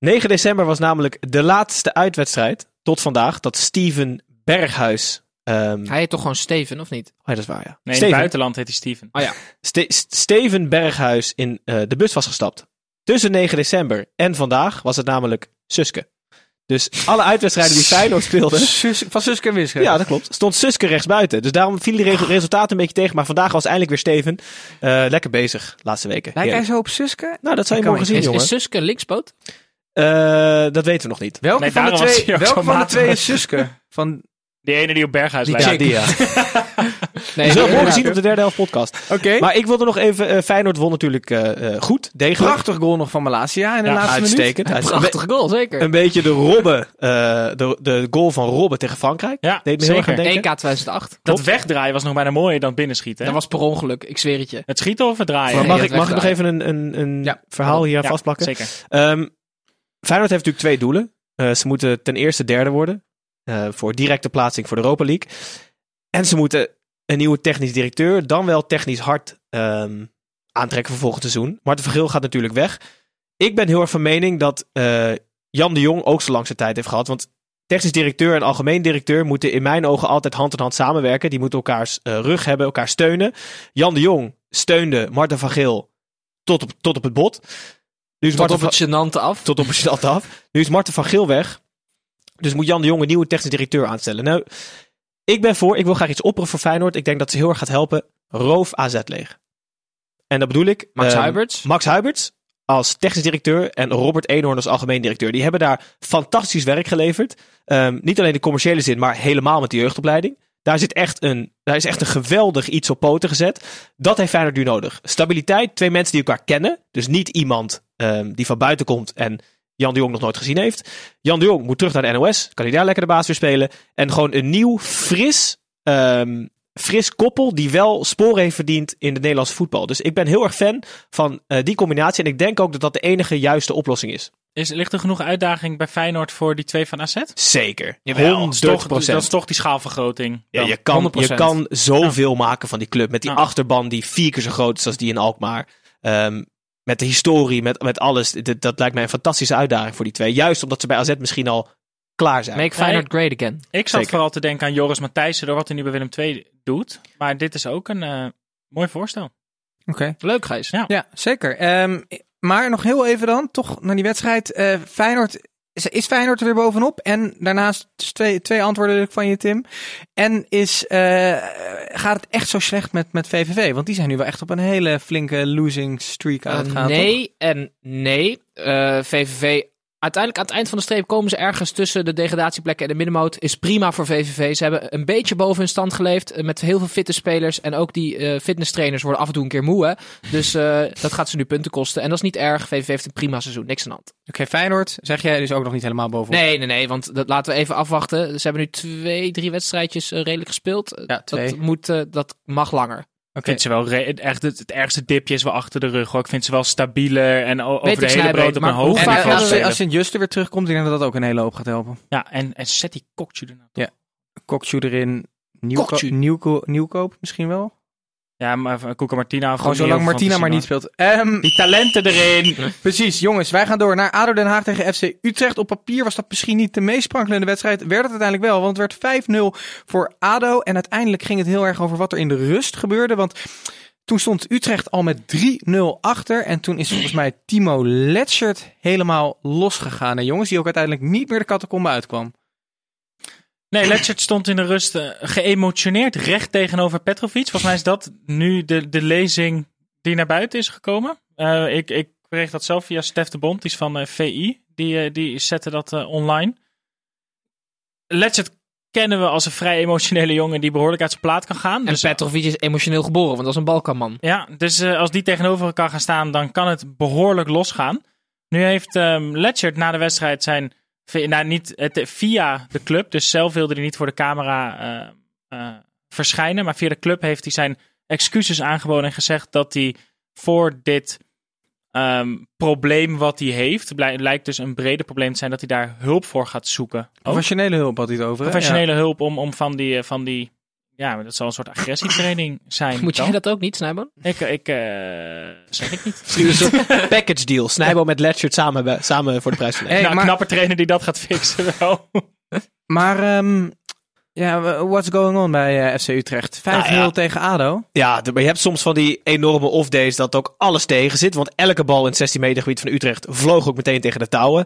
9 december was namelijk de laatste uitwedstrijd tot vandaag dat Steven Berghuis. ehm Hij heet toch gewoon Steven, of niet? oh ja, dat is waar, ja. Nee, in het buitenland heet hij Steven. Oh ja. Ste- St- Steven Berghuis in eh, de bus was gestapt. Tussen 9 december en vandaag was het namelijk Suske. Dus alle uitwedstrijden die Feyenoord speelde... Sus, van Suske en Wiske. Ja, dat klopt. Stond Suske rechts buiten. Dus daarom vielen die re- resultaten een beetje tegen. Maar vandaag was eindelijk weer Steven. Eh, lekker bezig, laatste weken. Lijkt hij zo op Suske? Nou, dat zou je morgen zien, Is, jongen. is Suske een linkspoot? Eh, dat weten we nog niet. Welke Nee, van de twee, welke van de twee is Suske? Van... Die ene die op Berghuis Die lijkt. Ja, die ja. Nee, Je zult morgen zien op de derde helft podcast. Oké. Maar ik wilde nog even... eh, Feyenoord won natuurlijk eh, eh, goed, degelijk. Prachtig goal nog van Malasia in de Ja, laatste minuut. Uitstekend. uitstekend. Prachtige goal, zeker. Een beetje de Robben, eh, de, de goal van Robben tegen Frankrijk. Ja, Deed me heel erg aan zeker. denken. EK 2008. Dat wegdraaien was nog bijna mooier dan binnenschieten. hè? Dat was per ongeluk, ik zweer het je. Het schieten of het draaien? Maar mag, ik, mag ik nog even een, een, een Ja. verhaal hier aan vastplakken? Zeker. Ehm, Feyenoord heeft natuurlijk twee doelen. Eh, ze moeten ten eerste derde worden. eh, voor directe plaatsing voor de Europa League. En ze moeten een nieuwe technisch directeur, dan wel technisch hard ehm, aantrekken voor volgend seizoen. Marten Vergeel gaat natuurlijk weg. Ik ben heel erg van mening dat eh, Jan de Jong ook zo lang zijn tijd heeft gehad. Want technisch directeur en algemeen directeur moeten in mijn ogen altijd hand in hand samenwerken. Die moeten elkaars rug hebben, elkaar steunen. Jan de Jong steunde Marten van Geel tot op, tot op het bot. Nu is Tot Marten op het af. tot op stad af. Nu is Marten van Geel weg. Dus moet Jan de Jong een nieuwe technisch directeur aanstellen. Nou, ik ben voor. Ik wil graag iets opperen voor Feyenoord. Ik denk dat ze heel erg gaat helpen. Roof AZ leeg. En dat bedoel ik. Max ehm, Huiberts. Max Huiberts als technisch directeur en Robert Eenhoorn als algemeen directeur. Die hebben daar fantastisch werk geleverd. Ehm, niet alleen in de commerciële zin, maar helemaal met de jeugdopleiding. Daar, zit echt een, daar is echt een geweldig iets op poten gezet. Dat heeft Feyenoord nu nodig. Stabiliteit, twee mensen die elkaar kennen. Dus niet iemand ehm, die van buiten komt en Jan de Jong nog nooit gezien heeft. Jan de Jong moet terug naar de NOS. Kan hij daar lekker de baas weer spelen. En gewoon een nieuw, fris, ehm, fris koppel die wel sporen heeft verdiend in het Nederlandse voetbal. Dus ik ben heel erg fan van eh, die combinatie. En ik denk ook dat dat de enige juiste oplossing is. Is, ligt er genoeg uitdaging bij Feyenoord voor die twee van AZ? Zeker. Jawel, 100 dat is toch- Dat is toch die schaalvergroting. Ja, je, kan, 100%. je kan zoveel maken van die club. Met die Ja. achterban die vier keer zo groot is als die in Alkmaar. Ehm, met de historie, met, met alles. Dat, dat lijkt mij een fantastische uitdaging voor die twee. Juist omdat ze bij AZ misschien al klaar zijn. Make Feyenoord great again. Ik zat Zeker. vooral te denken aan Joris Matthijssen door wat hij nu bij Willem II doet. Maar dit is ook een eh, mooi voorstel. Oké. Leuk, Gijs. Ja. Ja, zeker. Ehm, maar nog heel even dan, toch naar die wedstrijd. Eh, Feyenoord, is, is Feyenoord er weer bovenop? En daarnaast dus twee, twee antwoorden van je, Tim. En is, eh, gaat het echt zo slecht met, met VVV? Want die zijn nu wel echt op een hele flinke losing streak aan het Eh, gaan, toch? nee en nee. Eh, VVV, uiteindelijk aan het eind van de streep komen ze ergens tussen de degradatieplekken en de middenmoot. Is prima voor VVV. Ze hebben een beetje boven hun stand geleefd eh, met heel veel fitte spelers. En ook die eh fitnesstrainers worden af en toe een keer moe. Hè? Dus eh, dat gaat ze nu punten kosten. En dat is niet erg. VVV heeft een prima seizoen. Niks aan de hand. Oké, Feyenoord, zeg jij, dus ook nog niet helemaal bovenop. Nee, nee, nee. Want dat laten we even afwachten. Ze hebben nu twee, drie wedstrijdjes redelijk gespeeld. Ja. Dat, moet, dat mag langer. Ik vind ze wel het, echt, het, het ergste dipje is wel achter de rug. Hoor. Ik vind ze wel stabieler en Weet over de ik, hele brood op een hoog En als, als Sint-Just er weer terugkomt, ik denk dat dat ook een hele hoop gaat helpen. Ja, en, en zet die kokje er nou. Ja. Kokju erin, Nieuwko Kokju. Nieuwko Nieuwkoop misschien wel. Ja, maar Koeka Martina. Gewoon zolang Martina maar niet speelt. Ehm, Die talenten erin. Precies, jongens, wij gaan door naar ADO Den Haag tegen FC Utrecht. Op papier was dat misschien niet de meest sprankelende wedstrijd. Werd het uiteindelijk wel, want het werd 5-0 voor ADO. En uiteindelijk ging het heel erg over wat er in de rust gebeurde. Want toen stond Utrecht al met 3-0 achter. En toen is volgens mij Timo Letschert helemaal losgegaan. En jongens, die ook uiteindelijk niet meer de catacombe uitkwam. Nee, Letchert stond in de rust eh, geëmotioneerd recht tegenover Petrovic. Volgens mij is dat nu de, de lezing die naar buiten is gekomen. Eh, ik, ik kreeg dat zelf via Stef de Bond, die is van eh, VI. Die, die zette dat online. Letchert kennen we als een vrij emotionele jongen die behoorlijk uit zijn plaat kan gaan. En Dus, Petrovic is emotioneel geboren, want dat is een Balkanman. ja, dus als die tegenover elkaar gaan staan, dan kan het behoorlijk losgaan. Nu heeft Letchert na de wedstrijd zijn... Nou, niet het, via de club, dus zelf wilde hij niet voor de camera eh, eh, verschijnen. Maar via de club heeft hij zijn excuses aangeboden en gezegd dat hij voor dit ehm, probleem wat hij heeft, lijkt dus een breder probleem te zijn, dat hij daar hulp voor gaat zoeken. Ook Professionele hulp had hij het over. professionele hulp om, om van die, eh, van die, ja, dat zal een soort agressietraining zijn. Moet jij dan. dat ook niet, Snijboon? Ik, ik eh, zeg ik niet. Misschien een soort package deal. Snijbo met Letchert samen, bij- samen voor de prijs van Hey, nou, maar- knappe trainer die dat gaat fixen wel. Maar ehm, Ja, what's going on bij eh, FC Utrecht? 5-0 Nou ja. tegen ADO. Ja, maar je hebt soms van die enorme off-days dat ook alles tegen zit. Want elke bal in het 16 meter gebied van Utrecht vloog ook meteen tegen de touwen.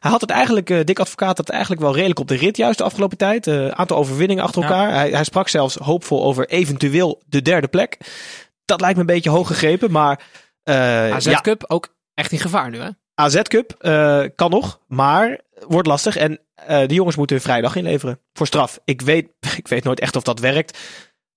Hij had het eigenlijk, eh Dick Advocaat had het eigenlijk wel redelijk op de rit juist de afgelopen tijd. Een aantal overwinningen achter Ja. elkaar. Hij, hij sprak zelfs hoopvol over eventueel de derde plek. Dat lijkt me een beetje hoog gegrepen, maar... eh, AZ ja, Cup ook echt in gevaar nu, hè? AZ Cup eh, kan nog, maar wordt lastig. En eh de jongens moeten vrijdag inleveren voor straf. Ik weet, ik weet nooit echt of dat werkt.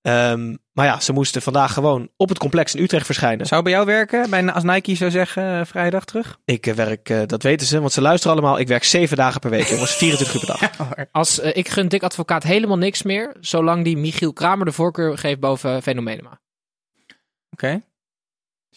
Ehm, maar ja, ze moesten vandaag gewoon op het complex in Utrecht verschijnen. Zou bij jou werken? Bij, als Nike zou zeggen, eh, vrijdag terug? Ik werk, dat weten ze, want ze luisteren allemaal. Ik werk zeven dagen per week, jongens. 24 uur per dag. Als, ik gun Dick Advocaat helemaal niks meer, zolang die Michiel Kramer de voorkeur geeft boven Fenomenema. Oké.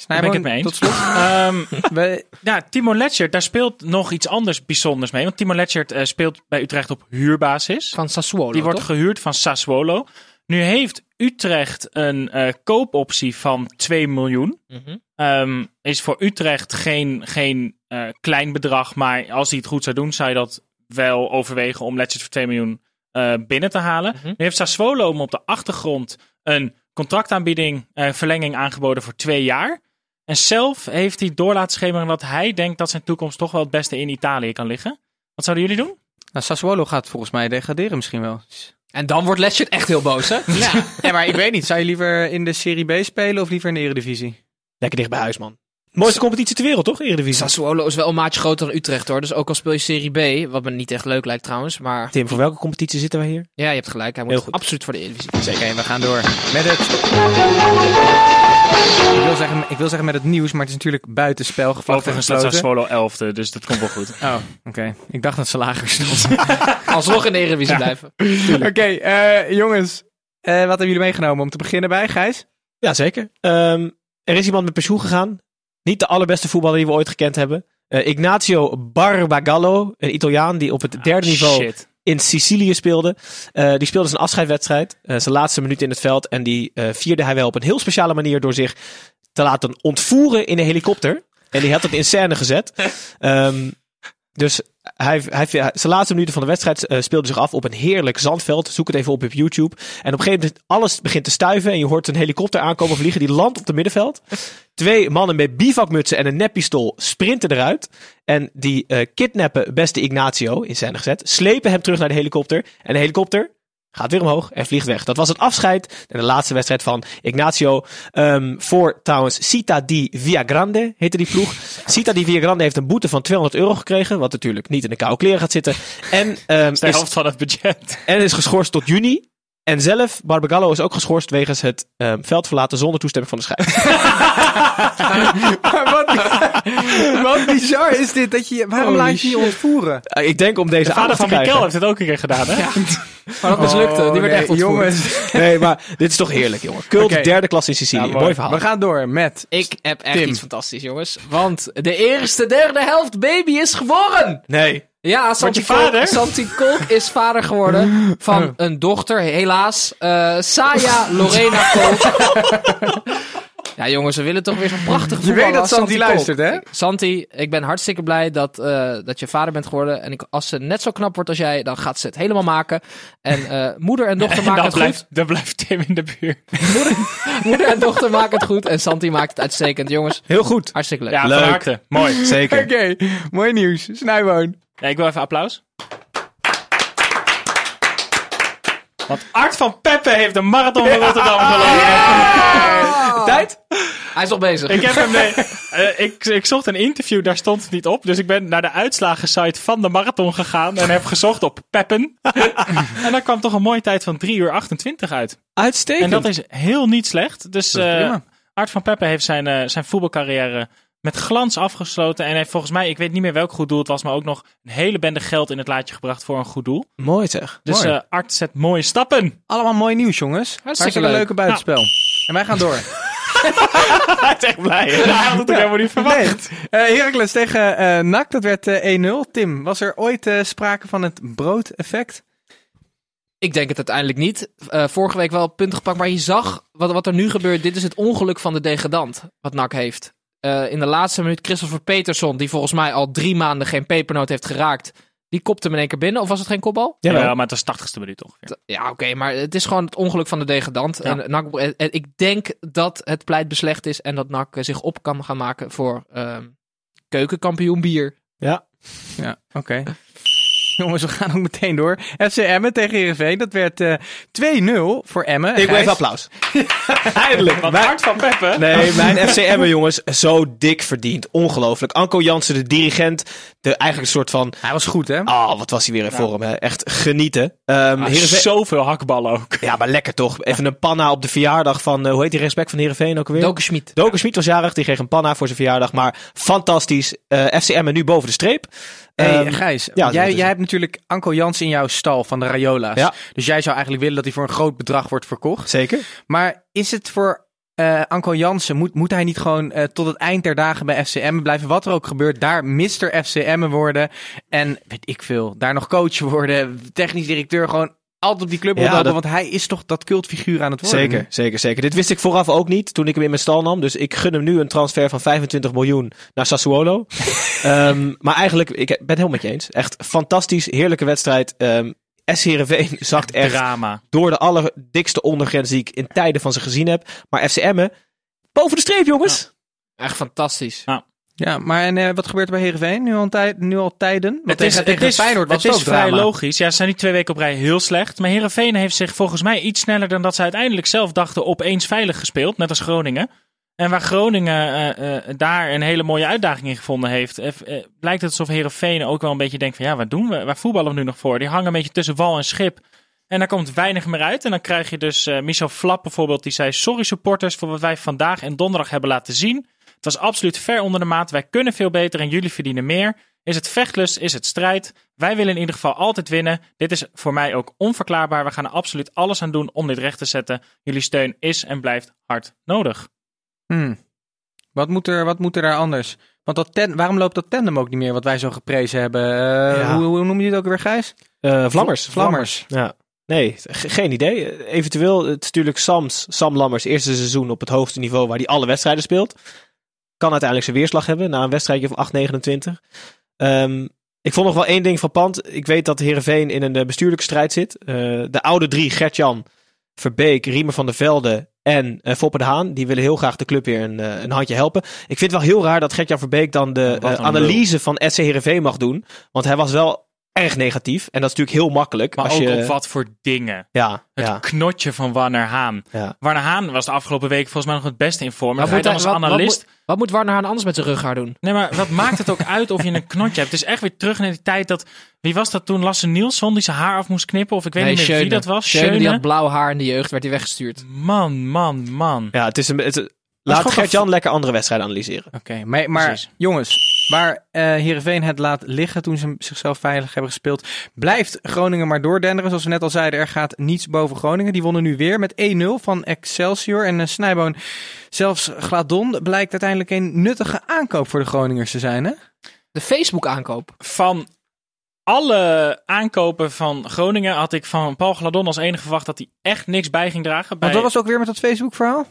Daar ben ik het mee eens. tot slot. Ehm, We- ja, Timo Letchert, daar speelt nog iets anders bijzonders mee. Want Timo Letchert eh, speelt bij Utrecht op huurbasis. Van Sassuolo, Die wordt toch? gehuurd van Sassuolo. Nu heeft Utrecht een eh, koopoptie van 2 miljoen. Mhm. Ehm, is voor Utrecht geen, geen eh, klein bedrag. Maar als hij het goed zou doen, zou je dat wel overwegen om Letchert voor 2 miljoen binnen te halen. Mhm. Nu heeft Sassuolo hem op de achtergrond een contractaanbieding, eh, verlenging aangeboden voor twee jaar. En zelf heeft hij door laten schemeren dat hij denkt dat zijn toekomst toch wel het beste in Italië kan liggen. Wat zouden jullie doen? Nou, Sassuolo gaat volgens mij degraderen misschien wel. En dan wordt Letchert echt heel boos, hè? Ja. ja, maar ik weet niet. Zou je liever in de Serie B spelen of liever in de Eredivisie? Lekker dicht bij huis, man. Mooiste competitie ter wereld, toch? Eredivisie. Sassuolo is wel een maatje groter dan Utrecht, hoor. Dus ook al speel je Serie B, wat me niet echt leuk lijkt trouwens. Maar Tim, voor welke competitie zitten we hier? ja, je hebt gelijk. Hij Heel moet goed. absoluut voor de Eredivisie. Zeker, we gaan door met het... Ik wil, zeggen, ik wil zeggen met het nieuws, maar het is natuurlijk buitenspel gevlacht en Overigens staat gesloten. Sassuolo 11e, dus dat komt wel goed. Oh, oké. Ik dacht dat ze lager stond. Alsnog in de Eredivisie blijven. Oké, eh, jongens. Eh, wat hebben jullie meegenomen om te beginnen bij, Gijs? Ja, zeker. Ehm, er is iemand met pensioen gegaan. Niet de allerbeste voetballer die we ooit gekend hebben. Eh, Ignacio Barbagallo, een Italiaan die op het derde niveau in Sicilië speelde. Eh, die speelde zijn afscheidwedstrijd, eh, zijn laatste minuut in het veld. En die vierde hij wel op een heel speciale manier door zich te laten ontvoeren in een helikopter. En die had het in scène gezet. Ehm, dus hij, hij, zijn laatste minuten van de wedstrijd eh, speelde zich af op een heerlijk zandveld. Zoek het even op op YouTube. En op een gegeven moment alles begint te stuiven. En je hoort een helikopter aankomen vliegen. Die landt op het middenveld. Twee mannen met bivakmutsen en een neppistool sprinten eruit. En die eh, kidnappen beste Ignacio in scène gezet. Slepen hem terug naar de helikopter. En de helikopter gaat weer omhoog en vliegt weg. Dat was het afscheid en de laatste wedstrijd van Ignacio. ehm, voor trouwens Cita di Viagrande heette die ploeg. Cita di Viagrande heeft een boete van 200 euro gekregen. Wat natuurlijk niet in de koude kleren gaat zitten. En, ehm, Dat is de is, helft van het budget. en is geschorst tot juni. En zelf, Barbagallo is ook geschorst wegens het ehm, veld verlaten zonder toestemming van de scheidsrechter. wat, wat bizar is dit? Dat je, waarom Holy laat je je ontvoeren? Ik denk om deze De vader aandacht van te krijgen. Mikkel heeft het ook een keer gedaan, hè? Maar dat mislukte. Die werd Oh, nee, echt ontvoerd. jongens. Nee, maar dit is toch heerlijk, jongen. Cult, Oké. derde klas in Sicilië. Ja, mooi. verhaal. We gaan door met... Ik heb echt Tim. iets fantastisch, jongens. Want de eerste derde helft baby is geboren. Nee. Ja, Santi je vader? Kolk, Santi Kolk is vader geworden van een dochter, helaas. Eh Saya Lorena Kolk. ja, jongens, we willen toch weer zo'n prachtig Je voetballer weet dat als Santi luistert, hè? Santi, ik ben hartstikke blij dat, eh, dat je vader bent geworden. En ik, als ze net zo knap wordt als jij, dan gaat ze het helemaal maken. En eh, moeder en dochter En maken het blijft, goed. dan blijft Tim in de buurt. Moeder en dochter maken het goed. En Santi maakt het uitstekend. Jongens, Heel goed. hartstikke leuk. Ja, Leuk. Mooi. Zeker. Oké, mooi nieuws. Snijboon. Ja, ik wil even applaus. Want Art van Peppe heeft de marathon van Rotterdam gelopen. Tijd? Hij is nog bezig. Ik heb hem eh, ik, ik zocht een interview, daar stond het niet op. Dus ik ben naar de uitslagensite van de marathon gegaan en heb gezocht op Peppen. en daar kwam toch een mooie tijd van 3 uur 28 uit. Uitstekend. En dat is heel niet slecht. Dus eh. Art van Peppe heeft zijn, eh, zijn voetbalcarrière met glans afgesloten. En heeft volgens mij, ik weet niet meer welk goed doel het was, maar ook nog een hele bende geld in het laadje gebracht voor een goed doel. Mooi zeg. Dus Mooi. eh, Art zet mooie stappen. Allemaal mooi nieuws, jongens. Hartstikke leuk. leuke buitenspel. En wij gaan door. Hij is echt blij. hè? Hij had het ook helemaal niet verwacht. Nee. Eh Heracles tegen eh NAC, dat werd eh 1-0. Tim, was er ooit eh, sprake van het broodeffect? Ik denk het uiteindelijk niet. Eh, vorige week wel punten gepakt, maar je zag wat, wat er nu gebeurt. Dit is het ongeluk van de degradant, wat NAC heeft. Eh, in de laatste minuut Christopher Peterson, die volgens mij al drie maanden geen pepernoot heeft geraakt. Die kopte hem in één keer binnen. Of was het geen kopbal? Ja, maar het was 80ste minuut ongeveer. Ja, oké, maar het is gewoon het ongeluk van de degradant. Ja. En, NAC, en- en ik denk dat het pleit beslecht is en dat NAC zich op kan gaan maken voor ehm, keukenkampioen bier. Ja. Ja, oké. Jongens, we gaan ook meteen door. FC Emmen tegen Heerenveen. Dat werd eh 2-0 voor Emmen. Ik wil even applaus. Eindelijk. Wat Mijn- hard van Peppe. Nee, mijn FC Emmen jongens, zo dik verdiend. Ongelooflijk. Anko Jansen, de dirigent, de eigenlijk een soort van... Hij was goed, hè? Oh, wat was hij weer in vorm, hè? Echt genieten. Ah, Heerenveen- Zoveel hakballen ook. Ja, maar lekker toch. Even een panna op de verjaardag van, eh, hoe heet die respect van Heerenveen ook alweer? Doken Schmid. Doken Schmid was jarig, die kreeg een panna voor zijn verjaardag. Maar fantastisch. Eh FC Emmen nu boven de streep. Hey, Ehm, Gijs, ja, jij, dus- jij hebt natuurlijk Anko Jans in jouw stal van de Rayola's. Ja. Dus jij zou eigenlijk willen dat hij voor een groot bedrag wordt verkocht. Zeker. Maar is het voor eh Anko Jansen, moet, moet hij niet gewoon eh, tot het eind der dagen bij FCM blijven? Wat er ook gebeurt, daar Mr. FCM worden. En weet ik veel, daar nog coach worden, technisch directeur, gewoon altijd op die club Ja, dat- Want hij is toch dat cultfiguur aan het worden. Zeker, zeker, zeker. Dit wist ik vooraf ook niet toen ik hem in mijn stal nam. Dus ik gun hem nu een transfer van 25 miljoen naar Sassuolo. Ehm, maar eigenlijk, ik ben het helemaal met je eens. Echt fantastisch, heerlijke wedstrijd. Ehm S. Heerenveen zakt echt Drama. door de allerdikste ondergrens die ik in tijden van ze gezien heb. Maar FC Emmen, boven de streep jongens. Echt fantastisch. Ja, maar en, eh, wat gebeurt er bij Heerenveen nu al, nu al tijden? Want tegen, tegen Feyenoord was het het, is vrij drama. logisch. Ja, ze zijn nu twee weken op rij heel slecht. Maar Herenveen heeft zich volgens mij iets sneller dan dat ze uiteindelijk zelf dachten opeens veilig gespeeld. Net als Groningen. En waar Groningen eh, eh, daar een hele mooie uitdaging in gevonden heeft, eh, lijkt het alsof Herenveen ook wel een beetje denkt van ja, wat doen we? Waar voetballen we nu nog voor? Die hangen een beetje tussen wal en schip. En daar komt weinig meer uit. En dan krijg je dus Michel Flap bijvoorbeeld, die zei sorry supporters voor wat wij vandaag en donderdag hebben laten zien. Het was absoluut ver onder de maat. Wij kunnen veel beter en jullie verdienen meer. Is het vechtlust? Is het strijd? Wij willen in ieder geval altijd winnen. Dit is voor mij ook onverklaarbaar. We gaan er absoluut alles aan doen om dit recht te zetten. Jullie steun is en blijft hard nodig. Hmm. Wat, moet er, wat moet er daar anders? Want dat ten, waarom loopt dat tandem ook niet meer, wat wij zo geprezen hebben? Eh, Ja. hoe, hoe noem je het ook weer, Gijs? Eh, Vlammers. Vlammers. Ja. Nee, ge- geen idee. Eventueel, het is natuurlijk Sams, Sam Lammers, eerste seizoen op het hoogste niveau waar hij alle wedstrijden speelt. Kan uiteindelijk zijn weerslag hebben na een wedstrijdje van 8-29. Ehm, ik vond nog wel één ding frappant. Ik weet dat Heerenveen in een eh, bestuurlijke strijd zit. Eh, de oude drie, Gertjan, Verbeek, Riemer van der Velde en eh, Foppe de Haan. Die willen heel graag de club weer een, een handje helpen. Ik vind het wel heel raar dat Gertjan Verbeek dan de analyse van SC Heerenveen mag doen. Want hij was wel erg negatief. En dat is natuurlijk heel makkelijk. Maar als ook je, op wat voor dingen. Ja, Het ja, knotje van Warner Haan. ja. Warner Haan was de afgelopen week volgens mij nog het beste in vorm. Wat moet, dan hij- als wat, wat, analist... moet, wat moet Warner Haan anders met zijn rughaar doen? Nee, maar wat maakt het ook uit of je een knotje hebt? Het is echt weer terug naar die tijd dat... Wie was dat toen? Lasse Nielsson die zijn haar af moest knippen? Of ik weet Nee, niet meer wie dat was. Schöne, die had blauw haar in de jeugd, werd hij weggestuurd. Man, man, man. ja het is een, het, laat Gert-Jan lekker andere wedstrijden analyseren. Oké, maar, maar jongens, waar eh Heerenveen het laat liggen toen ze zichzelf veilig hebben gespeeld, blijft Groningen maar doordenderen. Zoals we net al zeiden, er gaat niets boven Groningen. Die wonnen nu weer met 1-0 van Excelsior. En uh, Snijboon, zelfs Gladon blijkt uiteindelijk een nuttige aankoop voor de Groningers te zijn, hè? De Facebook aankoop. Van alle aankopen van Groningen had ik van Paul Gladon als enige verwacht dat hij echt niks bij ging dragen. Bij, Want dat was ook weer met dat Facebook verhaal?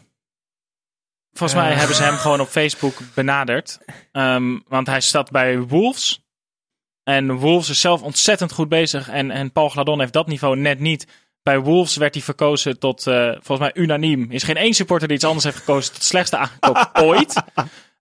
Volgens mij Eh. hebben ze hem gewoon op Facebook benaderd. Ehm, want hij staat bij Wolves. En Wolves is zelf ontzettend goed bezig. En, en Paul Gladon heeft dat niveau net niet. Bij Wolves werd hij verkozen tot, eh, volgens mij unaniem. Is geen één supporter die iets anders heeft gekozen tot slechtste aankoop ooit.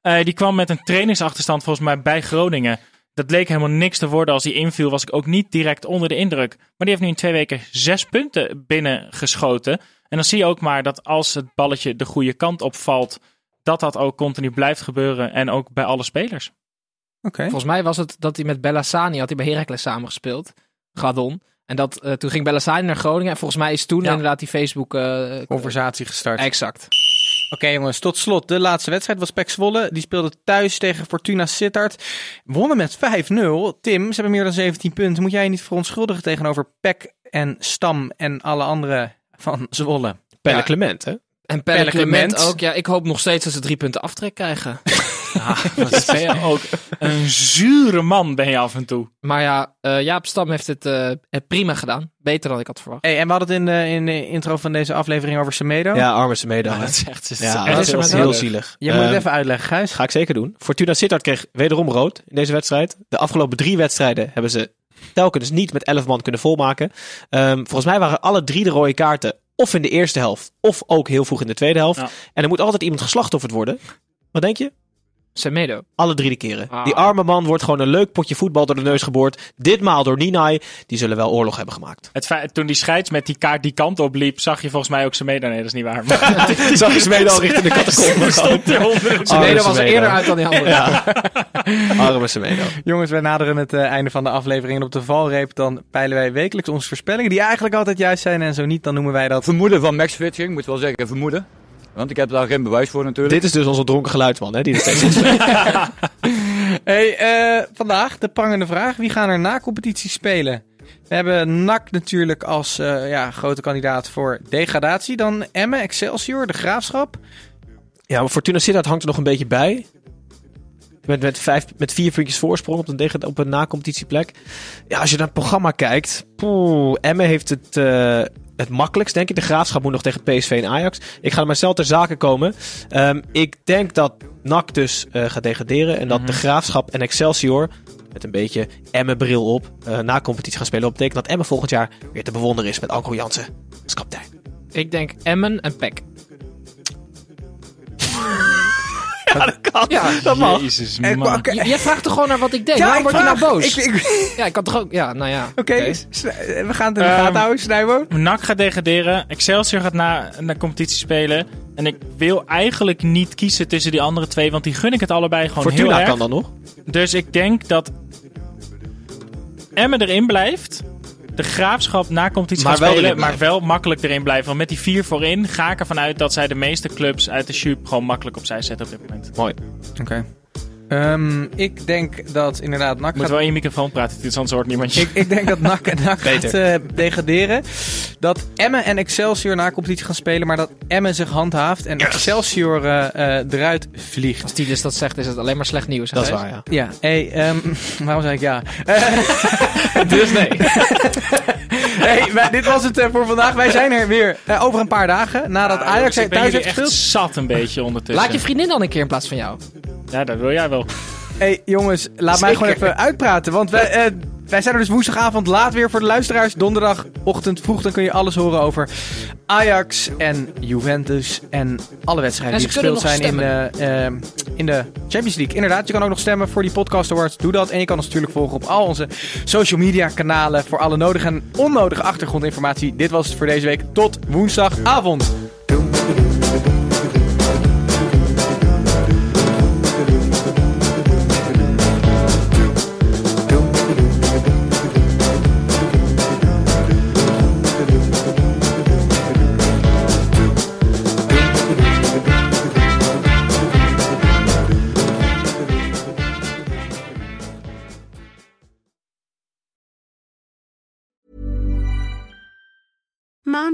Eh, die kwam met een trainingsachterstand volgens mij bij Groningen. Dat leek helemaal niks te worden. Als hij inviel was ik ook niet direct onder de indruk. Maar die heeft nu in twee weken zes punten binnengeschoten. En dan zie je ook maar dat als het balletje de goede kant opvalt, dat dat ook continu blijft gebeuren. En ook bij alle spelers. Oké. Volgens mij was het dat hij met Bellassani had hij bij Heracles samengespeeld. Gladon. En dat, eh, toen ging Bellassani naar Groningen. En volgens mij is toen Ja. inderdaad die Facebook... eh, Conversatie gestart. exact. Oké jongens, tot slot. De laatste wedstrijd was Pek Zwolle. Die speelde thuis tegen Fortuna Sittard. Wonnen met 5-0. Tim, ze hebben meer dan 17 punten. Moet jij je niet verontschuldigen tegenover Pek en Stam en alle anderen van Zwolle? Pelle Ja. Clement, hè? En Pelle Pelle Clement Clement. ook. Ja, ik hoop nog steeds dat ze drie punten aftrek krijgen. Wat ben je ook een zure man ben je af en toe. maar ja, eh, Jaap Stam heeft het eh, prima gedaan. Beter dan ik had verwacht. Hey, en we hadden het in de, in de intro van deze aflevering over Semedo. Ja, arme Semedo. Ja, dat is echt, Ja, dat is heel zielig. Je moet Ehm, het even uitleggen, Gijs. Ga ik zeker doen. Fortuna Sittard kreeg wederom rood in deze wedstrijd. De afgelopen drie wedstrijden hebben ze telkens niet met 11 man kunnen volmaken. Ehm, volgens mij waren alle drie de rode kaarten of in de eerste helft, of ook heel vroeg in de tweede helft. Ja. En er moet altijd iemand geslachtofferd worden. Wat denk je? Semedo. Alle drie de keren. Ah. Die arme man wordt gewoon een leuk potje voetbal door de neus geboord. Ditmaal door Ninai. Die zullen wel oorlog hebben gemaakt. Het feit, toen die scheids met die kaart die kant op liep, zag je volgens mij ook Semedo. Nee, dat is niet waar. Maar Zag je Semedo al richting de catacombe onder. Semedo was er Semedo. eerder uit dan die andere. Ja. Arme Semedo. Jongens, wij naderen het eh, einde van de aflevering. En op de valreep dan peilen wij wekelijks onze voorspellingen. Die eigenlijk altijd juist zijn. En zo niet, dan noemen wij dat... Vermoeden van Max Fitching, moet wel zeggen vermoeden. Want ik heb daar geen bewijs voor natuurlijk. Dit is dus onze dronken geluidsman, hè? Die er steeds in Hey, eh, vandaag de prangende vraag. Wie gaan er na competitie spelen? We hebben NAC natuurlijk als eh, ja, grote kandidaat voor degradatie. Dan Emmen, Excelsior, de Graafschap. Ja, maar Fortuna Sittard hangt er nog een beetje bij. Met, met, vijf, met vier puntjes voorsprong op een, op een na-competitieplek. Ja, als je naar het programma kijkt. Poeh, Emmen heeft het, eh, het makkelijkst, denk ik. De Graafschap moet nog tegen PSV en Ajax. Ik ga er mijzelf ter zake komen. Ehm, ik denk dat NAC dus eh, gaat degraderen. En dat de Graafschap en Excelsior... met een beetje Emmen-bril op... eh, na competitie gaan spelen. Dat betekent dat Emmen volgend jaar weer te bewonderen is... met Anko Jansen als kapitein. Ik denk Emmen en Peck. Ja, dat kan. Ja. dat mag. Jezus, man. oké. J- Jij vraagt toch gewoon naar wat ik denk? Ja, Waarom ik word je nou boos? Ik- ik- Ja, ik kan toch ook... Ja, nou ja. Oké, we gaan het in de Ehm, gaten houden, Snijbo. NAC gaat degraderen. Excelsior gaat na, na competitie spelen. En ik wil eigenlijk niet kiezen tussen die andere twee. Want die gun ik het allebei gewoon heel Fortuna erg. kan dan nog. Dus ik denk dat Emmen erin blijft. De graafschap na Maar gaan wel spelen. Maar wel makkelijk erin blijven. Want met die vier voorin ga ik ervan uit dat zij de meeste clubs uit de Sjoep gewoon makkelijk opzij zetten op dit moment. Mooi. Oké. Ehm, ik denk dat inderdaad NAC moet gaat... wel in je microfoon praten, dit is anders hoort niemand. Ik, ik denk dat NAC, NAC gaat Beter. eh, degraderen. Dat Emmen en Excelsior na competitie gaan spelen, maar dat Emmen zich handhaaft en Excelsior eh, eh, eruit vliegt. Als Titus dat zegt, is het alleen maar slecht nieuws. hè, Dat is waar, ja. Ja, hey, ehm, waarom zei ik ja? Dus nee. hey, wij- dit was het voor vandaag. Wij zijn er weer over een paar dagen nadat Ajax ik ben thuis heeft echt gespeeld. zat een beetje ondertussen. Laat je vriendin dan een keer in plaats van jou. Ja, dat wil jij wel. Hey jongens, laat mij gewoon even uitpraten. Want wij, eh, wij zijn er dus woensdagavond laat weer voor de luisteraars. Donderdagochtend vroeg, dan kun je alles horen over Ajax en Juventus. En alle wedstrijden En die gespeeld zijn in de, eh, in de Champions League. Inderdaad, je kan ook nog stemmen voor die podcast awards. Doe dat. En je kan ons natuurlijk volgen op al onze social media kanalen. Voor alle nodige en onnodige achtergrondinformatie. Dit was het voor deze week. Tot woensdagavond.